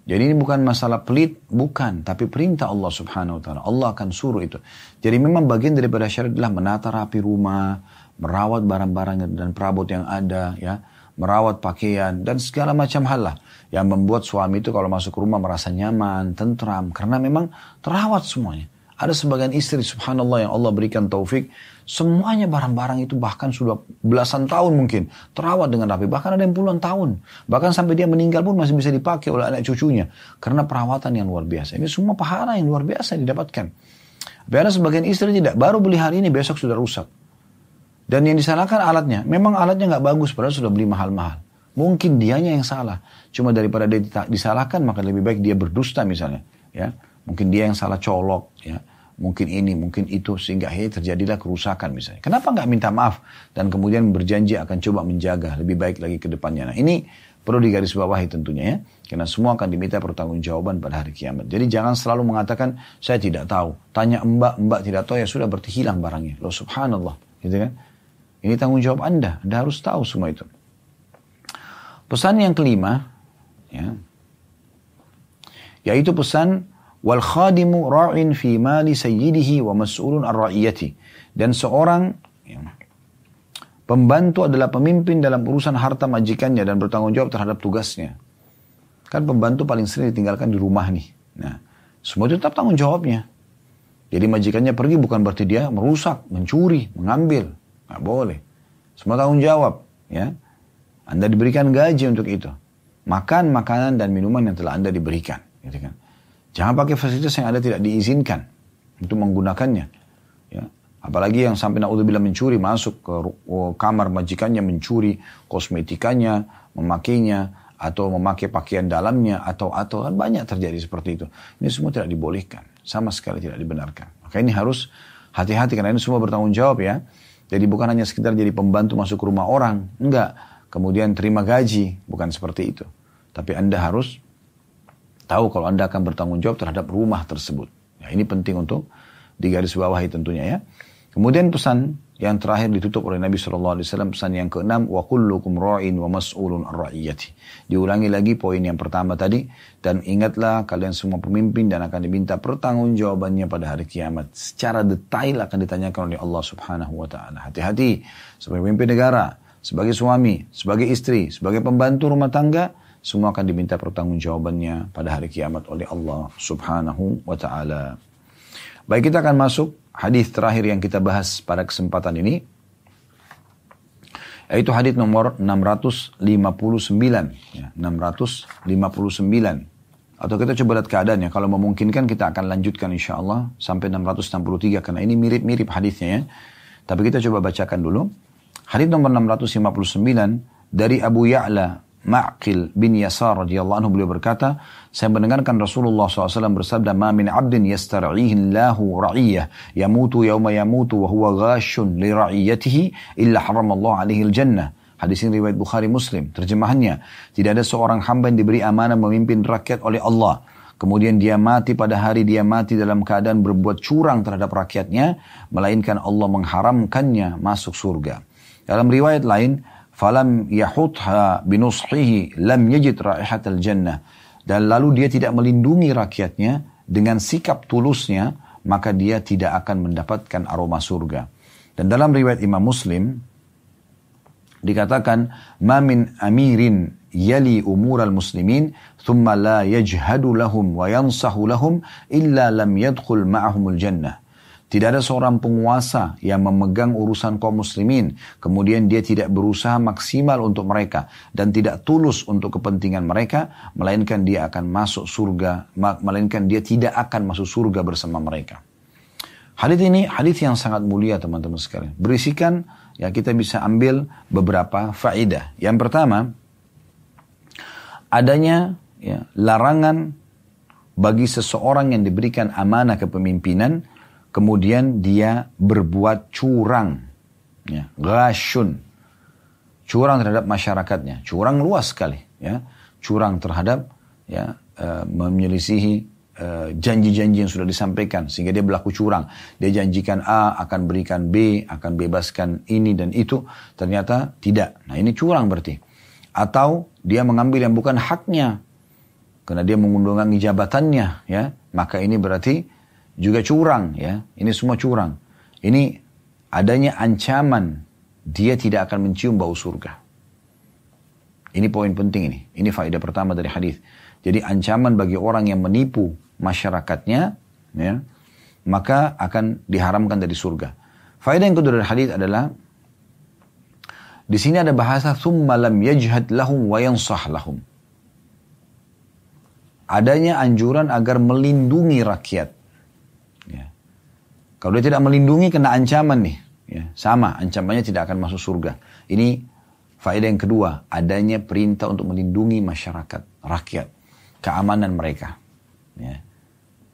Jadi ini bukan masalah pelit, bukan. Tapi perintah Allah subhanahu wa ta'ala. Allah akan suruh itu. Jadi memang bagian daripada syariat adalah menata rapi rumah, merawat barang-barang dan perabot yang ada, ya, merawat pakaian, dan segala macam hal lah. Yang membuat suami itu kalau masuk rumah merasa nyaman, tentram, karena memang terawat semuanya. Ada sebagian istri subhanallah yang Allah berikan taufik, semuanya barang-barang itu bahkan sudah belasan tahun mungkin terawat dengan rapi. Bahkan ada yang puluhan tahun. Bahkan sampai dia meninggal pun masih bisa dipakai oleh anak cucunya. Karena perawatan yang luar biasa. Ini semua pahala yang luar biasa didapatkan. Tapi ada sebagian istri tidak. Baru beli hari ini besok sudah rusak. Dan yang disalahkan alatnya. Memang alatnya nggak bagus padahal sudah beli mahal-mahal. Mungkin dianya yang salah. Cuma daripada dia disalahkan maka lebih baik dia berdusta misalnya. Ya Mungkin dia yang salah colok, ya. Mungkin ini, mungkin itu, sehingga akhirnya terjadilah kerusakan misalnya. Kenapa nggak minta maaf dan kemudian berjanji akan coba menjaga lebih baik lagi ke depannya. Nah ini perlu digarisbawahi tentunya ya. Karena semua akan diminta pertanggungjawaban pada hari kiamat. Jadi jangan selalu mengatakan saya tidak tahu. Tanya mbak, mbak tidak tahu ya sudah berarti hilang barangnya. Loh subhanallah. Gitu kan. Ini tanggung jawab anda. Anda harus tahu semua itu. Pesan yang kelima. Ya, yaitu pesan wal khadimu ra'in fi mali sayyidihi wa mas'ulun ar dan seorang ya, pembantu adalah pemimpin dalam urusan harta majikannya dan bertanggung jawab terhadap tugasnya. Kan pembantu paling sering ditinggalkan di rumah nih. Nah semua itu tetap tanggung jawabnya. Jadi majikannya pergi bukan berarti dia merusak mencuri mengambil. Nggak boleh. Semua tanggung jawab ya. Anda diberikan gaji untuk itu. Makan makanan dan minuman yang telah anda diberikan gitu kan Jangan pakai fasilitas yang ada tidak diizinkan untuk menggunakannya. Ya. Apalagi yang sampai naudzubillah mencuri masuk ke kamar majikannya mencuri kosmetikanya, memakainya atau memakai pakaian dalamnya atau atau kan banyak terjadi seperti itu. Ini semua tidak dibolehkan, sama sekali tidak dibenarkan. Maka ini harus hati-hati karena ini semua bertanggung jawab ya. Jadi bukan hanya sekedar jadi pembantu masuk ke rumah orang, enggak. Kemudian terima gaji, bukan seperti itu. Tapi Anda harus tahu kalau Anda akan bertanggung jawab terhadap rumah tersebut. Ya, ini penting untuk digarisbawahi tentunya ya. Kemudian pesan yang terakhir ditutup oleh Nabi SAW, pesan yang keenam, wa kullukum ra'in wa mas'ulun ar-ra'iyati. Diulangi lagi poin yang pertama tadi, dan ingatlah kalian semua pemimpin dan akan diminta pertanggungjawabannya pada hari kiamat. Secara detail akan ditanyakan oleh Allah Subhanahu wa taala. Hati-hati sebagai pemimpin negara, sebagai suami, sebagai istri, sebagai pembantu rumah tangga, semua akan diminta pertanggungjawabannya pada hari kiamat oleh Allah Subhanahu wa taala. Baik kita akan masuk hadis terakhir yang kita bahas pada kesempatan ini yaitu hadis nomor 659 ya, 659 atau kita coba lihat keadaannya. Kalau memungkinkan kita akan lanjutkan insya Allah sampai 663 karena ini mirip-mirip hadisnya ya. Tapi kita coba bacakan dulu. Hadis nomor 659 dari Abu Ya'la Ma'qil bin Yasar radhiyallahu anhu beliau berkata, saya mendengarkan Rasulullah SAW bersabda, "Ma min 'abdin yastar'ihi Allahu ra'iyah, yamutu yawma yamutu wa huwa ghashun li ra'iyatihi illa haramallahu alaihi al-jannah." Hadis ini riwayat Bukhari Muslim. Terjemahannya, tidak ada seorang hamba yang diberi amanah memimpin rakyat oleh Allah. Kemudian dia mati pada hari dia mati dalam keadaan berbuat curang terhadap rakyatnya, melainkan Allah mengharamkannya masuk surga. Dalam riwayat lain, falam yahutha binushihi lam yajid raihatal jannah. Dan lalu dia tidak melindungi rakyatnya dengan sikap tulusnya maka dia tidak akan mendapatkan aroma surga. Dan dalam riwayat Imam Muslim dikatakan ma min amirin yali umur al muslimin thumma la yajhadu lahum wa yansahu lahum illa lam yadkhul ma'ahumul jannah tidak ada seorang penguasa yang memegang urusan kaum muslimin, kemudian dia tidak berusaha maksimal untuk mereka dan tidak tulus untuk kepentingan mereka, melainkan dia akan masuk surga, melainkan dia tidak akan masuk surga bersama mereka. Hadis ini hadis yang sangat mulia teman-teman sekalian. Berisikan ya kita bisa ambil beberapa faedah. Yang pertama, adanya ya, larangan bagi seseorang yang diberikan amanah kepemimpinan kemudian dia berbuat curang, ya, rasyun, curang terhadap masyarakatnya, curang luas sekali, ya, curang terhadap ya, e, menyelisihi eh, janji-janji yang sudah disampaikan sehingga dia berlaku curang. Dia janjikan A akan berikan B, akan bebaskan ini dan itu, ternyata tidak. Nah ini curang berarti. Atau dia mengambil yang bukan haknya. Karena dia mengundurkan jabatannya, ya. Maka ini berarti juga curang, ya. Ini semua curang. Ini adanya ancaman dia tidak akan mencium bau surga. Ini poin penting ini. Ini faedah pertama dari hadis. Jadi ancaman bagi orang yang menipu masyarakatnya, ya, maka akan diharamkan dari surga. Faedah yang kedua dari hadis adalah di sini ada bahasa thumma lam yajhad lahum wa yansah lahum. Adanya anjuran agar melindungi rakyat. Kalau dia tidak melindungi kena ancaman nih. Ya, sama ancamannya tidak akan masuk surga. Ini Faedah yang kedua, adanya perintah untuk melindungi masyarakat, rakyat, keamanan mereka. Ya.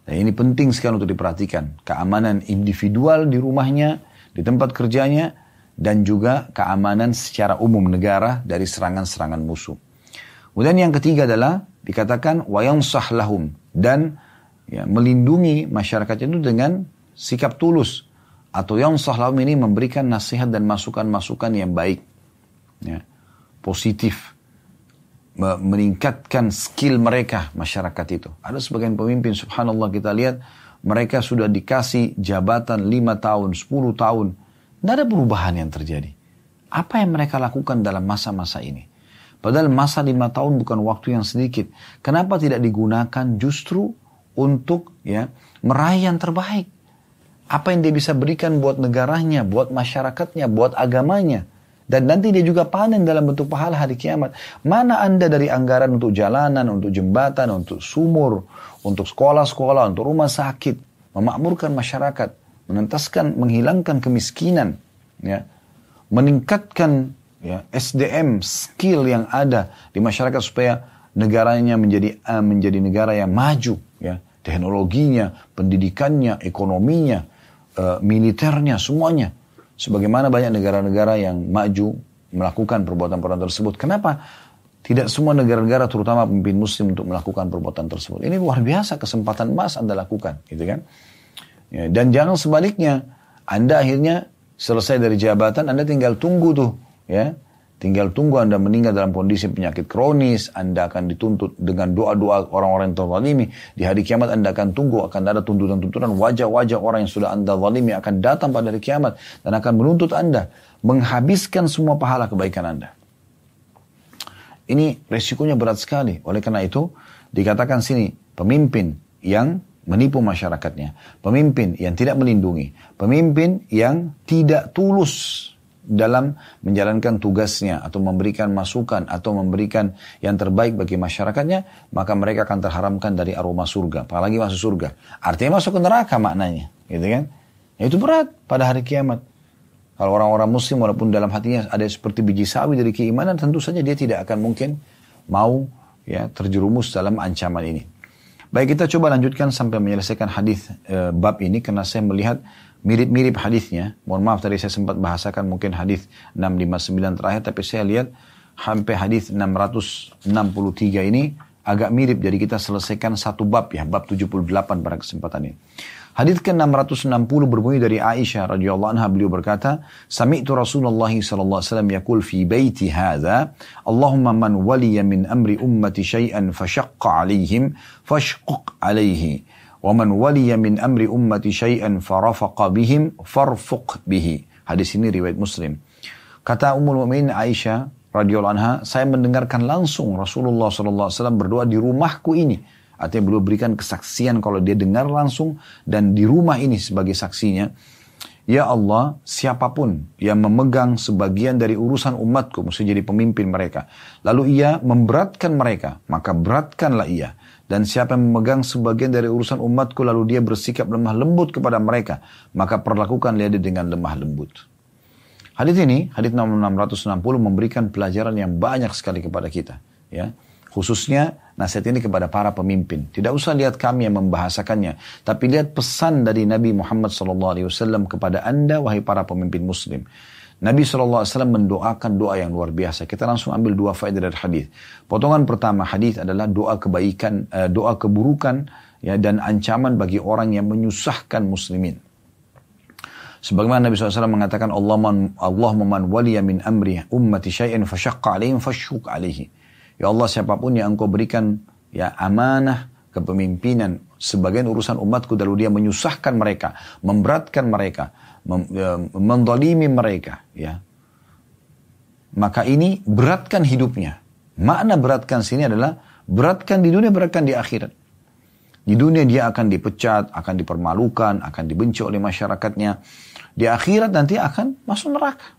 Dan ini penting sekali untuk diperhatikan. Keamanan individual di rumahnya, di tempat kerjanya, dan juga keamanan secara umum negara dari serangan-serangan musuh. Kemudian yang ketiga adalah dikatakan wayang sahlahum dan ya, melindungi masyarakat itu dengan sikap tulus atau yang sahlahum ini memberikan nasihat dan masukan-masukan yang baik ya, positif meningkatkan skill mereka masyarakat itu. Ada sebagian pemimpin subhanallah kita lihat mereka sudah dikasih jabatan 5 tahun, 10 tahun. Tidak ada perubahan yang terjadi. Apa yang mereka lakukan dalam masa-masa ini? Padahal masa 5 tahun bukan waktu yang sedikit. Kenapa tidak digunakan justru untuk ya meraih yang terbaik? Apa yang dia bisa berikan buat negaranya, buat masyarakatnya, buat agamanya? Dan nanti dia juga panen dalam bentuk pahala hari kiamat. Mana anda dari anggaran untuk jalanan, untuk jembatan, untuk sumur, untuk sekolah-sekolah, untuk rumah sakit, memakmurkan masyarakat, menentaskan, menghilangkan kemiskinan, ya, meningkatkan ya, SDM, skill yang ada di masyarakat supaya negaranya menjadi menjadi negara yang maju, ya, teknologinya, pendidikannya, ekonominya, uh, militernya, semuanya Sebagaimana banyak negara-negara yang maju melakukan perbuatan-perbuatan tersebut. Kenapa tidak semua negara-negara terutama pemimpin muslim untuk melakukan perbuatan tersebut. Ini luar biasa kesempatan emas Anda lakukan, gitu kan? Ya, dan jangan sebaliknya, Anda akhirnya selesai dari jabatan, Anda tinggal tunggu tuh, ya. Tinggal tunggu Anda meninggal dalam kondisi penyakit kronis, Anda akan dituntut dengan doa-doa orang-orang yang terzalimi. Di hari kiamat Anda akan tunggu, akan ada tuntutan-tuntutan wajah-wajah orang yang sudah Anda zalimi akan datang pada hari kiamat dan akan menuntut Anda, menghabiskan semua pahala kebaikan Anda. Ini resikonya berat sekali. Oleh karena itu, dikatakan sini, pemimpin yang menipu masyarakatnya, pemimpin yang tidak melindungi, pemimpin yang tidak tulus dalam menjalankan tugasnya atau memberikan masukan atau memberikan yang terbaik bagi masyarakatnya, maka mereka akan terharamkan dari aroma surga, apalagi masuk surga. Artinya masuk ke neraka maknanya, gitu kan? Ya, itu berat pada hari kiamat. Kalau orang-orang muslim walaupun dalam hatinya ada seperti biji sawi dari keimanan, tentu saja dia tidak akan mungkin mau ya terjerumus dalam ancaman ini. Baik kita coba lanjutkan sampai menyelesaikan hadis e, bab ini karena saya melihat mirip-mirip hadisnya. Mohon maaf tadi saya sempat bahasakan mungkin hadis 659 terakhir tapi saya lihat sampai hadis 663 ini agak mirip jadi kita selesaikan satu bab ya bab 78 pada kesempatan ini. Hadis ke-660 berbunyi dari Aisyah radhiyallahu anha beliau berkata, "Sami'tu Rasulullah sallallahu alaihi wasallam yaqul fi baiti hadza, Allahumma man waliya min amri ummati syai'an fashaqqa alaihim fashquq alaihi." وَمَنْ وَلِيَ مِنْ أَمْرِ أُمَّةِ شَيْئًا فَرَفَقَ بِهِمْ فَرْفُقْ بِهِ Hadis ini riwayat Muslim. Kata Ummul Mukminin Aisyah radhiyallahu anha, saya mendengarkan langsung Rasulullah sallallahu alaihi wasallam berdoa di rumahku ini. Artinya beliau berikan kesaksian kalau dia dengar langsung dan di rumah ini sebagai saksinya. Ya Allah, siapapun yang memegang sebagian dari urusan umatku, mesti jadi pemimpin mereka. Lalu ia memberatkan mereka, maka beratkanlah ia. Dan siapa yang memegang sebagian dari urusan umatku lalu dia bersikap lemah lembut kepada mereka. Maka perlakukan dia dengan lemah lembut. Hadis ini, hadis 660 memberikan pelajaran yang banyak sekali kepada kita. Ya, Khususnya nasihat ini kepada para pemimpin. Tidak usah lihat kami yang membahasakannya. Tapi lihat pesan dari Nabi Muhammad SAW kepada anda, wahai para pemimpin muslim. Nabi SAW mendoakan doa yang luar biasa. Kita langsung ambil dua faedah dari hadis. Potongan pertama hadis adalah doa kebaikan, uh, doa keburukan ya dan ancaman bagi orang yang menyusahkan muslimin. Sebagaimana Nabi SAW mengatakan Allah man, Allah man waliya min amri ummati syai'in fasyaqqa alaihim fasyuk alaihi. Ya Allah siapa pun yang engkau berikan ya amanah kepemimpinan sebagian urusan umatku lalu dia menyusahkan mereka, memberatkan mereka, mendolimi mereka ya. Maka ini beratkan hidupnya. Makna beratkan sini adalah beratkan di dunia, beratkan di akhirat. Di dunia dia akan dipecat, akan dipermalukan, akan dibenci oleh masyarakatnya di akhirat nanti akan masuk neraka.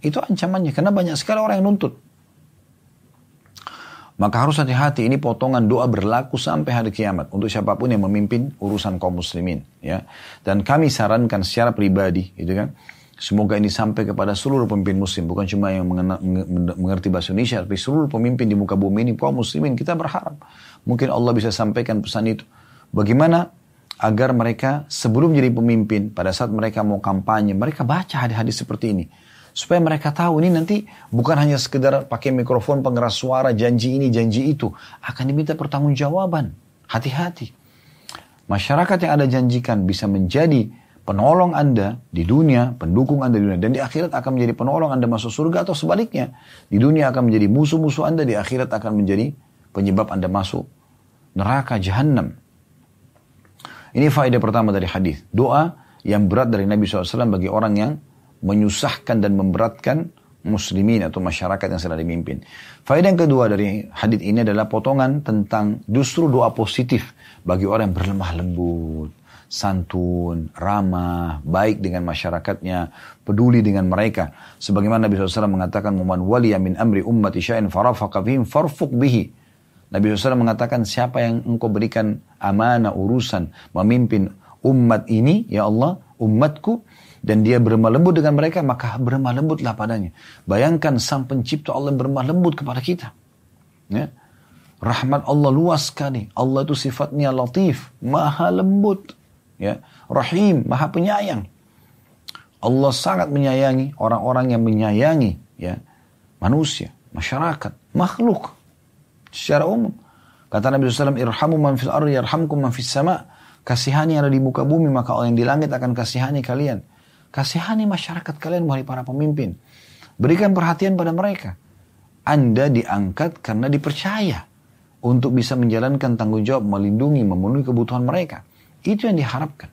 Itu ancamannya, karena banyak sekali orang yang nuntut. Maka harus hati-hati, ini potongan doa berlaku sampai hari kiamat untuk siapa pun yang memimpin urusan kaum muslimin. ya. Dan kami sarankan secara pribadi, gitu kan, semoga ini sampai kepada seluruh pemimpin muslim, bukan cuma yang mengerti bahasa Indonesia, tapi seluruh pemimpin di muka bumi ini, kaum muslimin, kita berharap. Mungkin Allah bisa sampaikan pesan itu. Bagaimana agar mereka sebelum jadi pemimpin pada saat mereka mau kampanye mereka baca hadis-hadis seperti ini supaya mereka tahu ini nanti bukan hanya sekedar pakai mikrofon pengeras suara janji ini janji itu. Akan diminta pertanggungjawaban. Hati-hati. Masyarakat yang anda janjikan bisa menjadi penolong anda di dunia pendukung anda di dunia dan di akhirat akan menjadi penolong anda masuk surga atau sebaliknya. Di dunia akan menjadi musuh-musuh anda di akhirat akan menjadi penyebab anda masuk neraka jahanam ini faedah pertama dari hadis. Doa yang berat dari Nabi SAW bagi orang yang menyusahkan dan memberatkan muslimin atau masyarakat yang sedang dipimpin. Faedah yang kedua dari hadis ini adalah potongan tentang justru doa positif bagi orang yang berlemah lembut, santun, ramah, baik dengan masyarakatnya, peduli dengan mereka. Sebagaimana Nabi SAW mengatakan, "Man waliya min amri ummati syai'in farafaqa farfuq bihi." Nabi SAW mengatakan siapa yang engkau berikan amanah urusan memimpin umat ini ya Allah umatku dan dia berlemah lembut dengan mereka maka berlemah lembutlah padanya. Bayangkan sang pencipta Allah berlemah lembut kepada kita. Ya. Rahmat Allah luas sekali. Allah itu sifatnya latif, maha lembut. Ya. Rahim, maha penyayang. Allah sangat menyayangi orang-orang yang menyayangi ya manusia, masyarakat, makhluk secara umum. Kata Nabi SAW, irhamu man fil ardi yarhamkum man fis sama. Kasihani yang ada di muka bumi, maka orang yang di langit akan kasihani kalian. Kasihani masyarakat kalian, wahai para pemimpin. Berikan perhatian pada mereka. Anda diangkat karena dipercaya untuk bisa menjalankan tanggung jawab, melindungi, memenuhi kebutuhan mereka. Itu yang diharapkan.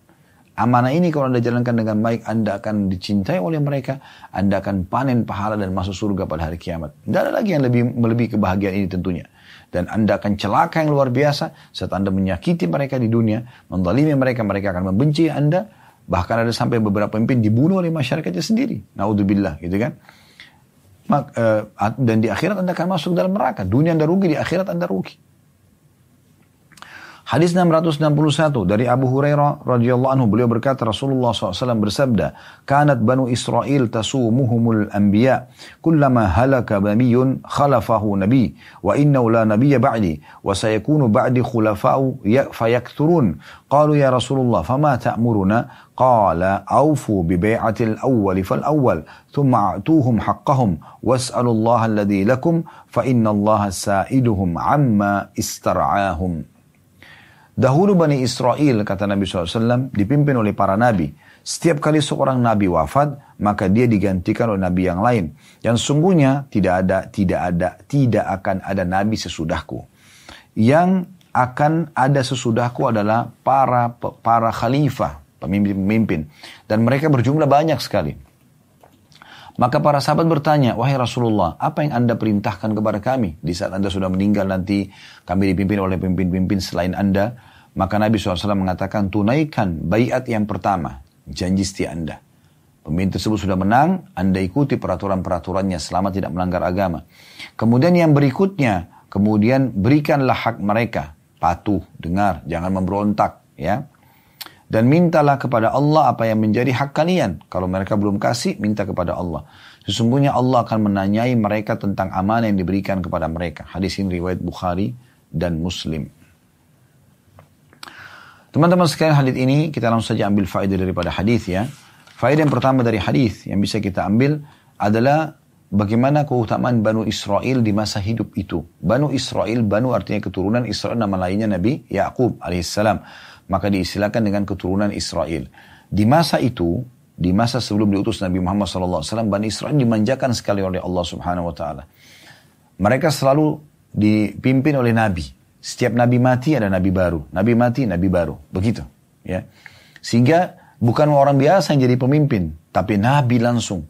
Amanah ini kalau Anda jalankan dengan baik, Anda akan dicintai oleh mereka, Anda akan panen pahala dan masuk surga pada hari kiamat. Tidak ada lagi yang lebih melebihi kebahagiaan ini tentunya dan Anda akan celaka yang luar biasa saat Anda menyakiti mereka di dunia, mendalimi mereka, mereka akan membenci Anda, bahkan ada sampai beberapa pemimpin dibunuh oleh masyarakatnya sendiri. Naudzubillah, gitu kan? Eh, dan di akhirat Anda akan masuk dalam neraka. Dunia Anda rugi, di akhirat Anda rugi. Hadis 661 dari Abu Hurairah radhiyallahu anhu beliau berkata Rasulullah SAW bersabda, "Kanat Banu Israel tasumuhumul anbiya, kullama halaka bamiyun khalafahu nabi, wa innahu la nabiyya ba'di, wa sayakunu ba'di khulafa'u fayakthurun." Qalu ya Rasulullah, "Fama ta'muruna?" Qala, "Awfu bi bai'atil awwal fal awwal, thumma a'tuhum haqqahum, was'alu Allah alladhi lakum, fa inna Allah sa'iduhum amma istar'ahum." Dahulu Bani Israel, kata Nabi SAW, dipimpin oleh para nabi. Setiap kali seorang nabi wafat, maka dia digantikan oleh nabi yang lain. Dan sungguhnya tidak ada, tidak ada, tidak akan ada nabi sesudahku. Yang akan ada sesudahku adalah para para khalifah, pemimpin-pemimpin. Dan mereka berjumlah banyak sekali. Maka para sahabat bertanya, wahai Rasulullah, apa yang anda perintahkan kepada kami? Di saat anda sudah meninggal nanti, kami dipimpin oleh pemimpin-pemimpin selain anda. Maka Nabi SAW mengatakan, tunaikan bayat yang pertama, janji setia anda. Pemimpin tersebut sudah menang, anda ikuti peraturan-peraturannya selama tidak melanggar agama. Kemudian yang berikutnya, kemudian berikanlah hak mereka, patuh, dengar, jangan memberontak, ya. Dan mintalah kepada Allah apa yang menjadi hak kalian. Kalau mereka belum kasih, minta kepada Allah. Sesungguhnya Allah akan menanyai mereka tentang amanah yang diberikan kepada mereka. Hadis ini riwayat Bukhari dan Muslim. Teman-teman sekalian hadis ini kita langsung saja ambil faedah daripada hadis ya. Faedah yang pertama dari hadis yang bisa kita ambil adalah bagaimana keutamaan Banu Israel di masa hidup itu. Banu Israel, Banu artinya keturunan Israel, nama lainnya Nabi Yakub alaihissalam. Maka diistilahkan dengan keturunan Israel. Di masa itu, di masa sebelum diutus Nabi Muhammad SAW, Bani Israel dimanjakan sekali oleh Allah Subhanahu Wa Taala. Mereka selalu dipimpin oleh Nabi. Setiap Nabi mati ada Nabi baru. Nabi mati, Nabi baru. Begitu. Ya. Sehingga bukan orang biasa yang jadi pemimpin. Tapi Nabi langsung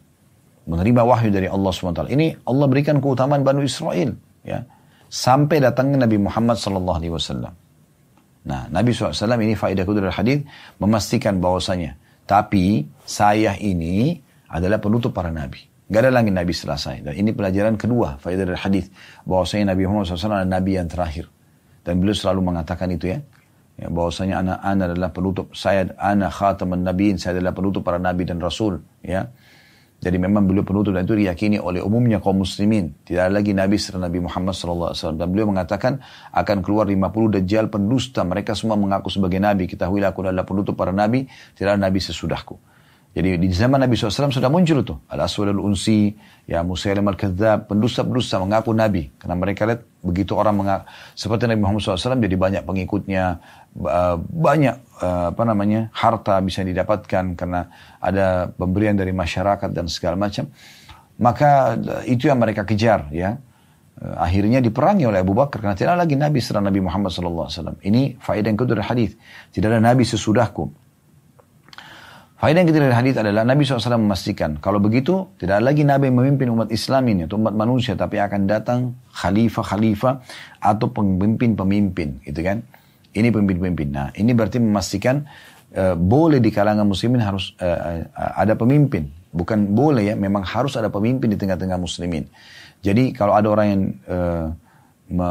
menerima wahyu dari Allah SWT. Ini Allah berikan keutamaan Banu Israel. Ya. Sampai datangnya Nabi Muhammad SAW. Nah, Nabi SAW ini faedah dari hadis memastikan bahwasanya. Tapi saya ini adalah penutup para nabi. Gak ada lagi nabi selesai. Dan ini pelajaran kedua faedah dari hadis bahwasanya Nabi Muhammad SAW adalah nabi yang terakhir. Dan beliau selalu mengatakan itu ya. ya bahwasanya anak anak adalah penutup saya anak khataman nabiin saya adalah penutup para nabi dan rasul ya jadi memang beliau penutup dan itu diyakini oleh umumnya kaum muslimin. Tidak ada lagi Nabi setelah Nabi Muhammad SAW. Dan beliau mengatakan akan keluar 50 dajjal pendusta. Mereka semua mengaku sebagai Nabi. Ketahuilah aku adalah penutup para Nabi. Tidak ada Nabi sesudahku. Jadi di zaman Nabi SAW sudah muncul tuh. Al-Aswad al-Unsi, ya Musailim al-Kadzab, pendusta-pendusta mengaku Nabi. Karena mereka lihat begitu orang mengaku, seperti Nabi Muhammad SAW jadi banyak pengikutnya, banyak eh, apa namanya harta bisa didapatkan karena ada pemberian dari masyarakat dan segala macam. Maka eh, itu yang mereka kejar ya. Eh, akhirnya diperangi oleh Abu Bakar karena tidak lagi Nabi setelah Nabi Muhammad SAW ini faedah yang kedua dari hadis. Tidak ada Nabi sesudahku Faedah yang ketiga dari hadis adalah Nabi SAW memastikan kalau begitu tidak lagi Nabi yang memimpin umat Islam ini atau umat manusia tapi akan datang khalifah-khalifah atau pemimpin-pemimpin gitu kan. Ini pemimpin-pemimpin. Nah, ini berarti memastikan uh, boleh di kalangan muslimin harus uh, uh, ada pemimpin. Bukan boleh ya, memang harus ada pemimpin di tengah-tengah muslimin. Jadi kalau ada orang yang uh, me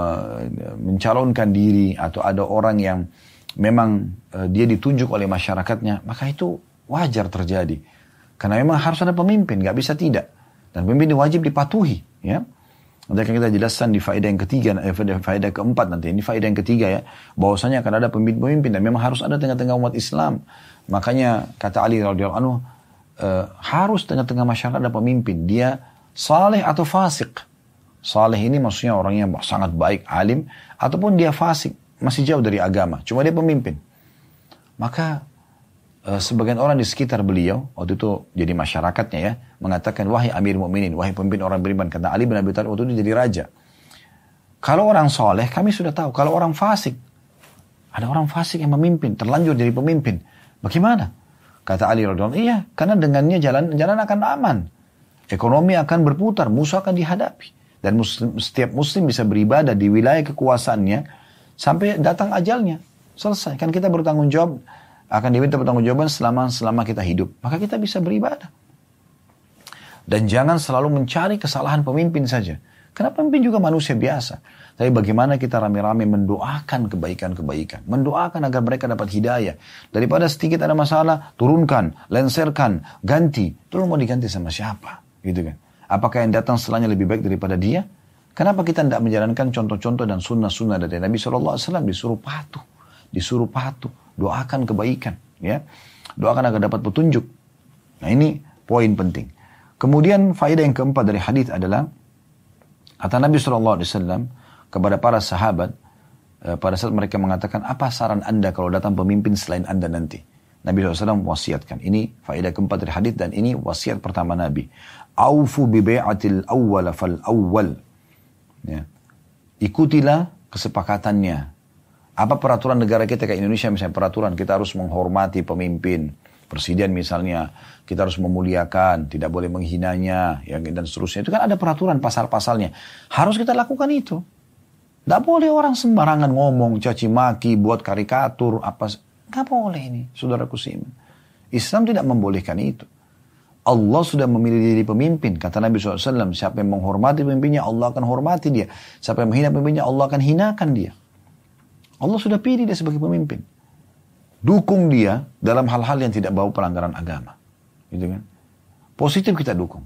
mencalonkan diri atau ada orang yang memang uh, dia ditunjuk oleh masyarakatnya, maka itu wajar terjadi. Karena memang harus ada pemimpin, nggak bisa tidak. Dan pemimpin wajib dipatuhi, ya. Nanti akan kita jelaskan di faedah yang ketiga, eh, faedah keempat nanti. Ini faedah yang ketiga ya. Bahwasanya akan ada pemimpin-pemimpin dan memang harus ada tengah-tengah umat Islam. Makanya kata Ali radhiyallahu anhu, e, harus tengah-tengah masyarakat ada pemimpin. Dia saleh atau fasik. Saleh ini maksudnya orang yang sangat baik, alim. Ataupun dia fasik, masih jauh dari agama. Cuma dia pemimpin. Maka Eh, sebagian orang di sekitar beliau waktu itu jadi masyarakatnya ya mengatakan wahai Amir Mukminin, wahai pemimpin orang beriman kata Ali bin Abi Thalib waktu itu jadi raja. Kalau orang soleh kami sudah tahu, kalau orang fasik ada orang fasik yang memimpin, terlanjur jadi pemimpin. Bagaimana? Kata Ali radhiyallahu iya, karena dengannya jalan jalan akan aman. Ekonomi akan berputar, musuh akan dihadapi. Dan muslim, setiap muslim bisa beribadah di wilayah kekuasaannya sampai datang ajalnya. Selesai. Kan kita bertanggung jawab akan diminta pertanggungjawaban selama selama kita hidup. Maka kita bisa beribadah. Dan jangan selalu mencari kesalahan pemimpin saja. Karena pemimpin juga manusia biasa. Tapi bagaimana kita rame-rame mendoakan kebaikan-kebaikan. Mendoakan agar mereka dapat hidayah. Daripada sedikit ada masalah, turunkan, lenserkan, ganti. Itu mau diganti sama siapa? Gitu kan. Apakah yang datang setelahnya lebih baik daripada dia? Kenapa kita tidak menjalankan contoh-contoh dan sunnah-sunnah dari Nabi SAW disuruh patuh. Disuruh patuh doakan kebaikan ya. Doakan agar dapat petunjuk. Nah ini poin penting. Kemudian faedah yang keempat dari hadis adalah kata Nabi saw kepada para sahabat eh, pada saat mereka mengatakan apa saran anda kalau datang pemimpin selain anda nanti? Nabi SAW wasiatkan. Ini faedah keempat dari hadis dan ini wasiat pertama Nabi. Aufu bi bai'atil awwal fal awwal. Ya. ikutilah kesepakatannya apa peraturan negara kita kayak Indonesia misalnya peraturan kita harus menghormati pemimpin, presiden misalnya, kita harus memuliakan, tidak boleh menghinanya, ya, dan seterusnya. Itu kan ada peraturan pasal-pasalnya. Harus kita lakukan itu. Tidak boleh orang sembarangan ngomong, caci maki, buat karikatur, apa. Nggak boleh ini, saudaraku Simen. Islam tidak membolehkan itu. Allah sudah memilih diri pemimpin. Kata Nabi SAW, siapa yang menghormati pemimpinnya, Allah akan hormati dia. Siapa yang menghina pemimpinnya, Allah akan hinakan dia. Allah sudah pilih dia sebagai pemimpin. Dukung dia dalam hal-hal yang tidak bau pelanggaran agama. Gitu kan? Positif kita dukung.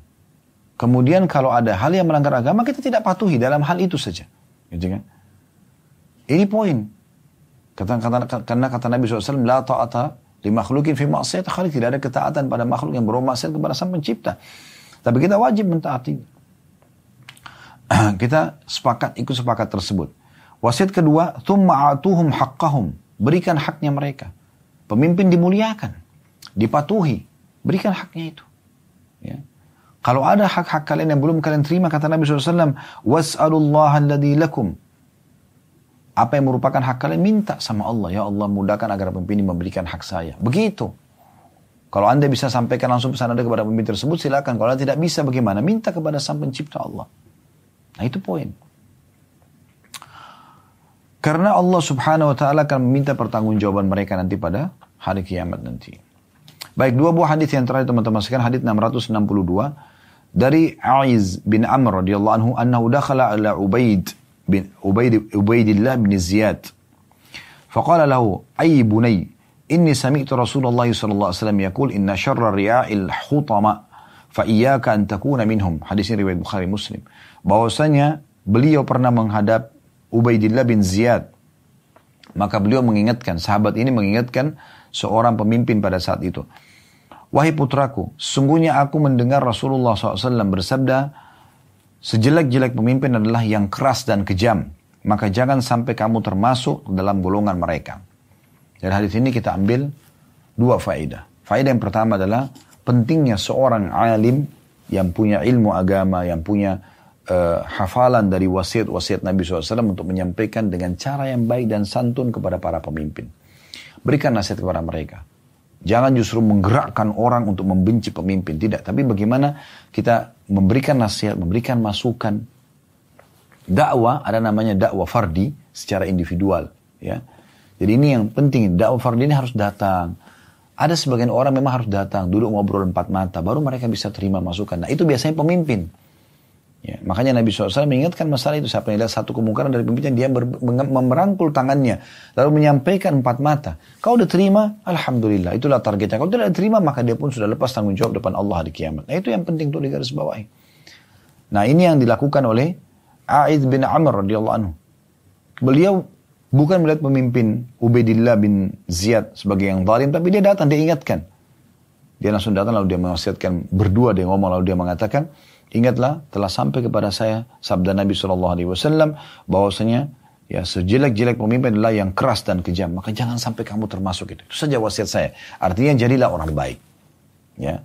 Kemudian kalau ada hal yang melanggar agama, kita tidak patuhi dalam hal itu saja. Gitu kan? Ini poin. Kata, kata, karena kata Nabi SAW, La ta'ata li makhlukin fi maksiat khalik. Tidak ada ketaatan pada makhluk yang bermaksiat kepada sang pencipta. Tapi kita wajib mentaati. kita sepakat ikut sepakat tersebut. Wasiat kedua, thumma atuhum haqqahum. Berikan haknya mereka. Pemimpin dimuliakan, dipatuhi, berikan haknya itu. Ya. Kalau ada hak-hak kalian yang belum kalian terima, kata Nabi SAW, was'alullah alladhi lakum. Apa yang merupakan hak kalian, minta sama Allah. Ya Allah, mudahkan agar pemimpin memberikan hak saya. Begitu. Kalau anda bisa sampaikan langsung pesan anda kepada pemimpin tersebut, silakan. Kalau anda tidak bisa, bagaimana? Minta kepada sang pencipta Allah. Nah itu poin. Karena Allah subhanahu wa ta'ala akan meminta pertanggungjawaban mereka nanti pada hari kiamat nanti. Baik, dua buah hadis yang terakhir teman-teman sekarang hadis 662 dari Aiz bin Amr radhiyallahu anhu annahu dakhala ala Ubaid bin Ubaid Ubaidillah bin Ziyad. Faqala lahu, ayy bunay, inni sami'tu Rasulullah sallallahu alaihi wasallam yaqul inna syarra ri'a'il hutama fa iyyaka an takuna minhum." Hadis ini riwayat Bukhari Muslim. Bahwasanya beliau pernah menghadap Ubaidillah bin Ziyad maka beliau mengingatkan sahabat ini mengingatkan seorang pemimpin pada saat itu. Wahai putraku, sungguhnya aku mendengar Rasulullah SAW bersabda, sejelek-jelek pemimpin adalah yang keras dan kejam. Maka jangan sampai kamu termasuk dalam golongan mereka. Dari hadis ini kita ambil dua faedah. Faedah yang pertama adalah pentingnya seorang alim yang punya ilmu agama, yang punya uh, hafalan dari wasiat-wasiat Nabi SAW untuk menyampaikan dengan cara yang baik dan santun kepada para pemimpin. Berikan nasihat kepada mereka. Jangan justru menggerakkan orang untuk membenci pemimpin. Tidak. Tapi bagaimana kita memberikan nasihat, memberikan masukan. Dakwah ada namanya dakwah fardi secara individual. Ya. Jadi ini yang penting. Dakwah fardi ini harus datang. Ada sebagian orang memang harus datang, duduk ngobrol empat mata, baru mereka bisa terima masukan. Nah itu biasanya pemimpin. Ya, makanya Nabi SAW mengingatkan masalah itu. Siapa yang lihat satu kemungkaran dari pemimpin, dia ber, merangkul tangannya. Lalu menyampaikan empat mata. Kau udah terima, Alhamdulillah. Itulah targetnya. Kalau tidak terima, maka dia pun sudah lepas tanggung jawab depan Allah di kiamat. Nah itu yang penting untuk digaris bawahi. Nah ini yang dilakukan oleh A'id bin Amr radhiyallahu anhu. Beliau bukan melihat pemimpin Ubaidillah bin Ziyad sebagai yang zalim, tapi dia datang, dia ingatkan. Dia langsung datang lalu dia menasihatkan berdua dia ngomong lalu dia mengatakan, Ingatlah telah sampai kepada saya sabda Nabi Shallallahu Alaihi Wasallam bahwasanya ya sejelek-jelek pemimpin adalah yang keras dan kejam. Maka jangan sampai kamu termasuk itu. Itu saja wasiat saya. Artinya jadilah orang baik. Ya.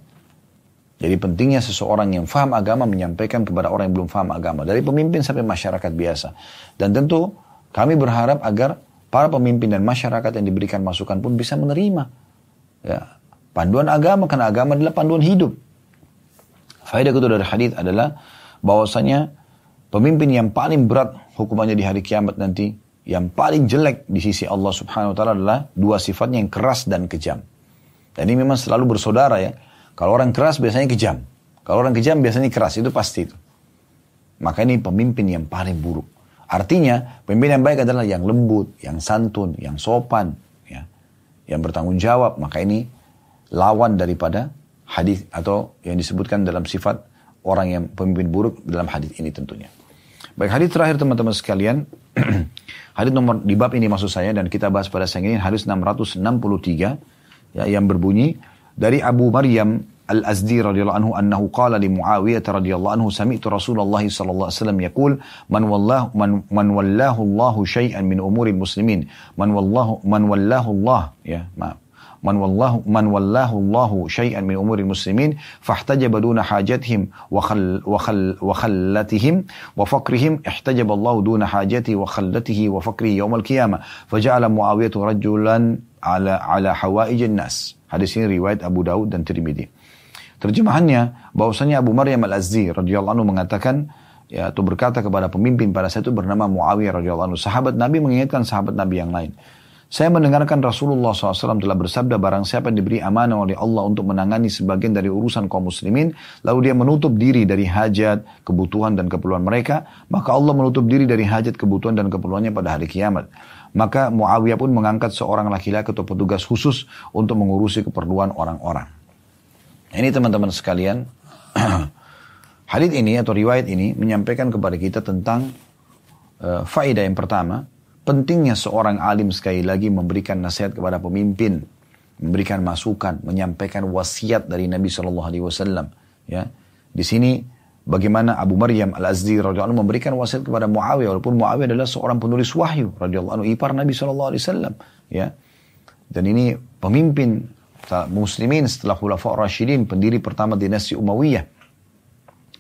Jadi pentingnya seseorang yang faham agama menyampaikan kepada orang yang belum faham agama. Dari pemimpin sampai masyarakat biasa. Dan tentu kami berharap agar para pemimpin dan masyarakat yang diberikan masukan pun bisa menerima. Ya, panduan agama karena agama adalah panduan hidup. Faedah kedua dari hadis adalah bahwasanya pemimpin yang paling berat hukumannya di hari kiamat nanti, yang paling jelek di sisi Allah Subhanahu wa taala adalah dua sifatnya yang keras dan kejam. Dan ini memang selalu bersaudara ya. Kalau orang keras biasanya kejam. Kalau orang kejam biasanya keras, itu pasti itu. Maka ini pemimpin yang paling buruk. Artinya, pemimpin yang baik adalah yang lembut, yang santun, yang sopan, ya, yang bertanggung jawab. Maka ini lawan daripada hadis atau yang disebutkan dalam sifat orang yang pemimpin buruk dalam hadis ini tentunya. Baik hadis terakhir teman-teman sekalian, hadis nomor di bab ini maksud saya dan kita bahas pada siang ini hadis 663 ya, yang berbunyi dari Abu Maryam Al-Azdi radhiyallahu anhu annahu qala li Muawiyah radhiyallahu anhu sami'tu Rasulullah sallallahu alaihi wasallam yaqul man wallahu man, man wallahu Allahu syai'an min umuri muslimin. Man wallahu man wallahu Allah ya maaf man wallahu man wallahu Allahu syai'an min umuri muslimin fahtajaba duna hajatihim wa khal wa khal wa khallatihim wa fakrihim ihtajaba Allahu duna hajati wa khallatihi wa fakrihi yaum al-qiyamah faja'ala Muawiyah rajulan ala ala hawaij nas. Hadis ini riwayat Abu Daud dan Tirmidzi terjemahannya bahwasanya Abu Maryam Al-Azzi radhiyallahu anhu mengatakan ya atau berkata kepada pemimpin pada saat itu bernama Muawiyah radhiyallahu anhu sahabat Nabi mengingatkan sahabat Nabi yang lain saya mendengarkan Rasulullah SAW telah bersabda barang siapa yang diberi amanah oleh Allah untuk menangani sebagian dari urusan kaum muslimin, lalu dia menutup diri dari hajat, kebutuhan dan keperluan mereka, maka Allah menutup diri dari hajat, kebutuhan dan keperluannya pada hari kiamat. Maka Muawiyah pun mengangkat seorang laki-laki atau petugas khusus untuk mengurusi keperluan orang-orang. Ini teman-teman sekalian, hadith ini atau riwayat ini menyampaikan kepada kita tentang uh, faedah yang pertama, Pentingnya seorang alim sekali lagi memberikan nasihat kepada pemimpin, memberikan masukan, menyampaikan wasiat dari Nabi Shallallahu Alaihi Wasallam. Ya, di sini bagaimana Abu Maryam Al-Azdi radhiyallahu anhu memberikan wasiat kepada Muawiyah walaupun Muawiyah adalah seorang penulis wahyu radhiyallahu anhu ipar Nabi sallallahu alaihi wasallam ya. Dan ini pemimpin muslimin setelah Khulafa Rashidin, pendiri pertama dinasti Umayyah.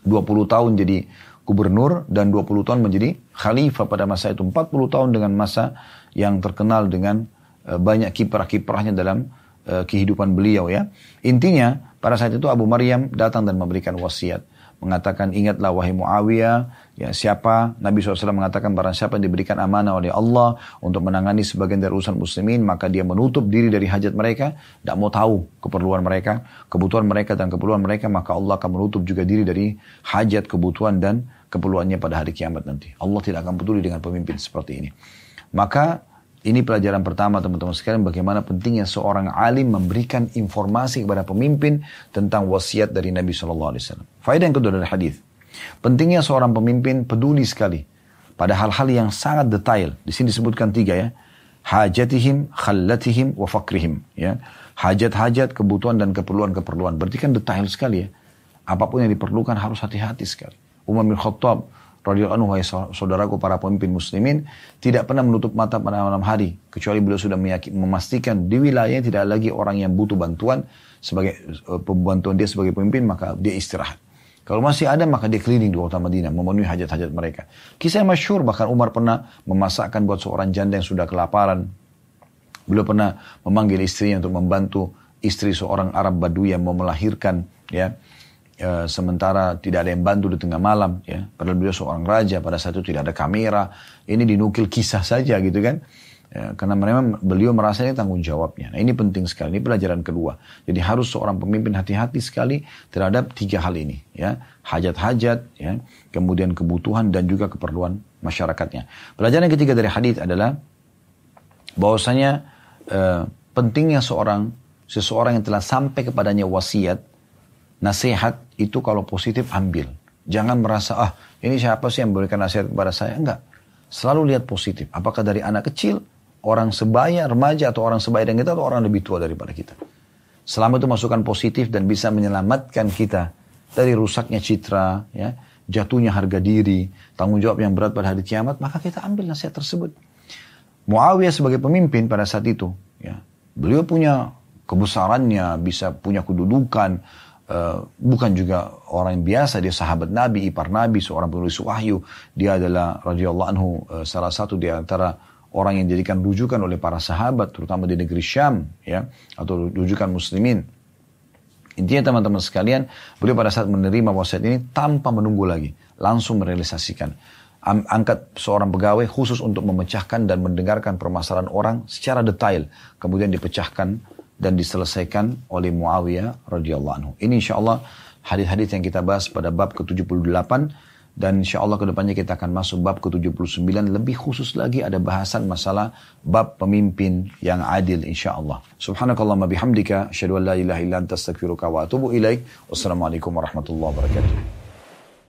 20 tahun jadi gubernur dan 20 tahun menjadi khalifah pada masa itu. 40 tahun dengan masa yang terkenal dengan uh, banyak kiprah-kiprahnya dalam uh, kehidupan beliau ya. Intinya pada saat itu Abu Maryam datang dan memberikan wasiat mengatakan ingatlah wahai Muawiyah ya siapa Nabi SAW mengatakan barang siapa yang diberikan amanah oleh Allah untuk menangani sebagian dari urusan muslimin maka dia menutup diri dari hajat mereka tidak mau tahu keperluan mereka kebutuhan mereka dan keperluan mereka maka Allah akan menutup juga diri dari hajat kebutuhan dan keperluannya pada hari kiamat nanti Allah tidak akan peduli dengan pemimpin seperti ini maka ini pelajaran pertama teman-teman sekalian bagaimana pentingnya seorang alim memberikan informasi kepada pemimpin tentang wasiat dari Nabi Shallallahu Alaihi Wasallam. Faedah yang kedua dari hadis. Pentingnya seorang pemimpin peduli sekali pada hal-hal yang sangat detail. Di sini disebutkan tiga ya. Hajatihim, khallatihim, wa fakrihim. Ya. Hajat-hajat, kebutuhan dan keperluan-keperluan. Berarti kan detail sekali ya. Apa pun yang diperlukan harus hati-hati sekali. Umar bin Khattab radhiyallahu anhu saudaraku para pemimpin muslimin tidak pernah menutup mata pada malam hari kecuali beliau sudah memastikan di wilayahnya tidak lagi orang yang butuh bantuan sebagai uh, bantuan dia sebagai pemimpin maka dia istirahat. Kalau masih ada maka dia keliling di kota Madinah memenuhi hajat-hajat mereka. Kisah yang masyur bahkan Umar pernah memasakkan buat seorang janda yang sudah kelaparan. Beliau pernah memanggil istrinya untuk membantu istri seorang Arab Badui yang mau melahirkan ya e, sementara tidak ada yang bantu di tengah malam ya. Padahal beliau seorang raja pada saat itu tidak ada kamera. Ini dinukil kisah saja gitu kan? Ya, karena memang beliau merasa ini tanggung jawabnya. Nah ini penting sekali ini pelajaran kedua. Jadi harus seorang pemimpin hati-hati sekali terhadap tiga hal ini ya. Hajat-hajat ya. Kemudian kebutuhan dan juga keperluan masyarakatnya. Pelajaran yang ketiga dari hadis adalah bahwasanya e, pentingnya seorang seseorang yang telah sampai kepadanya wasiat nasihat itu kalau positif ambil. Jangan merasa, ah ini siapa sih yang memberikan nasihat kepada saya? Enggak. Selalu lihat positif. Apakah dari anak kecil, orang sebaya, remaja, atau orang sebaya dengan kita, atau orang lebih tua daripada kita. Selama itu masukan positif dan bisa menyelamatkan kita dari rusaknya citra, ya, jatuhnya harga diri, tanggung jawab yang berat pada hari kiamat, maka kita ambil nasihat tersebut. Muawiyah sebagai pemimpin pada saat itu, ya, beliau punya kebesarannya, bisa punya kedudukan, Uh, bukan juga orang biasa, dia sahabat Nabi, ipar Nabi, seorang penulis wahyu. Dia adalah radhiyallahu anhu uh, salah satu di antara orang yang dijadikan rujukan oleh para sahabat, terutama di negeri Syam, ya, atau rujukan muslimin. Intinya teman-teman sekalian, beliau pada saat menerima wasiat ini tanpa menunggu lagi, langsung merealisasikan. Angkat seorang pegawai khusus untuk memecahkan dan mendengarkan permasalahan orang secara detail, kemudian dipecahkan dan diselesaikan oleh Muawiyah radhiyallahu anhu. Ini insya Allah hadis-hadis yang kita bahas pada bab ke-78 dan insya Allah ke depannya kita akan masuk bab ke-79 lebih khusus lagi ada bahasan masalah bab pemimpin yang adil insya Allah. Subhanakallah bihamdika asyhadu an la ilaha illa anta astaghfiruka wa atubu ilaik. Wassalamualaikum warahmatullahi wabarakatuh.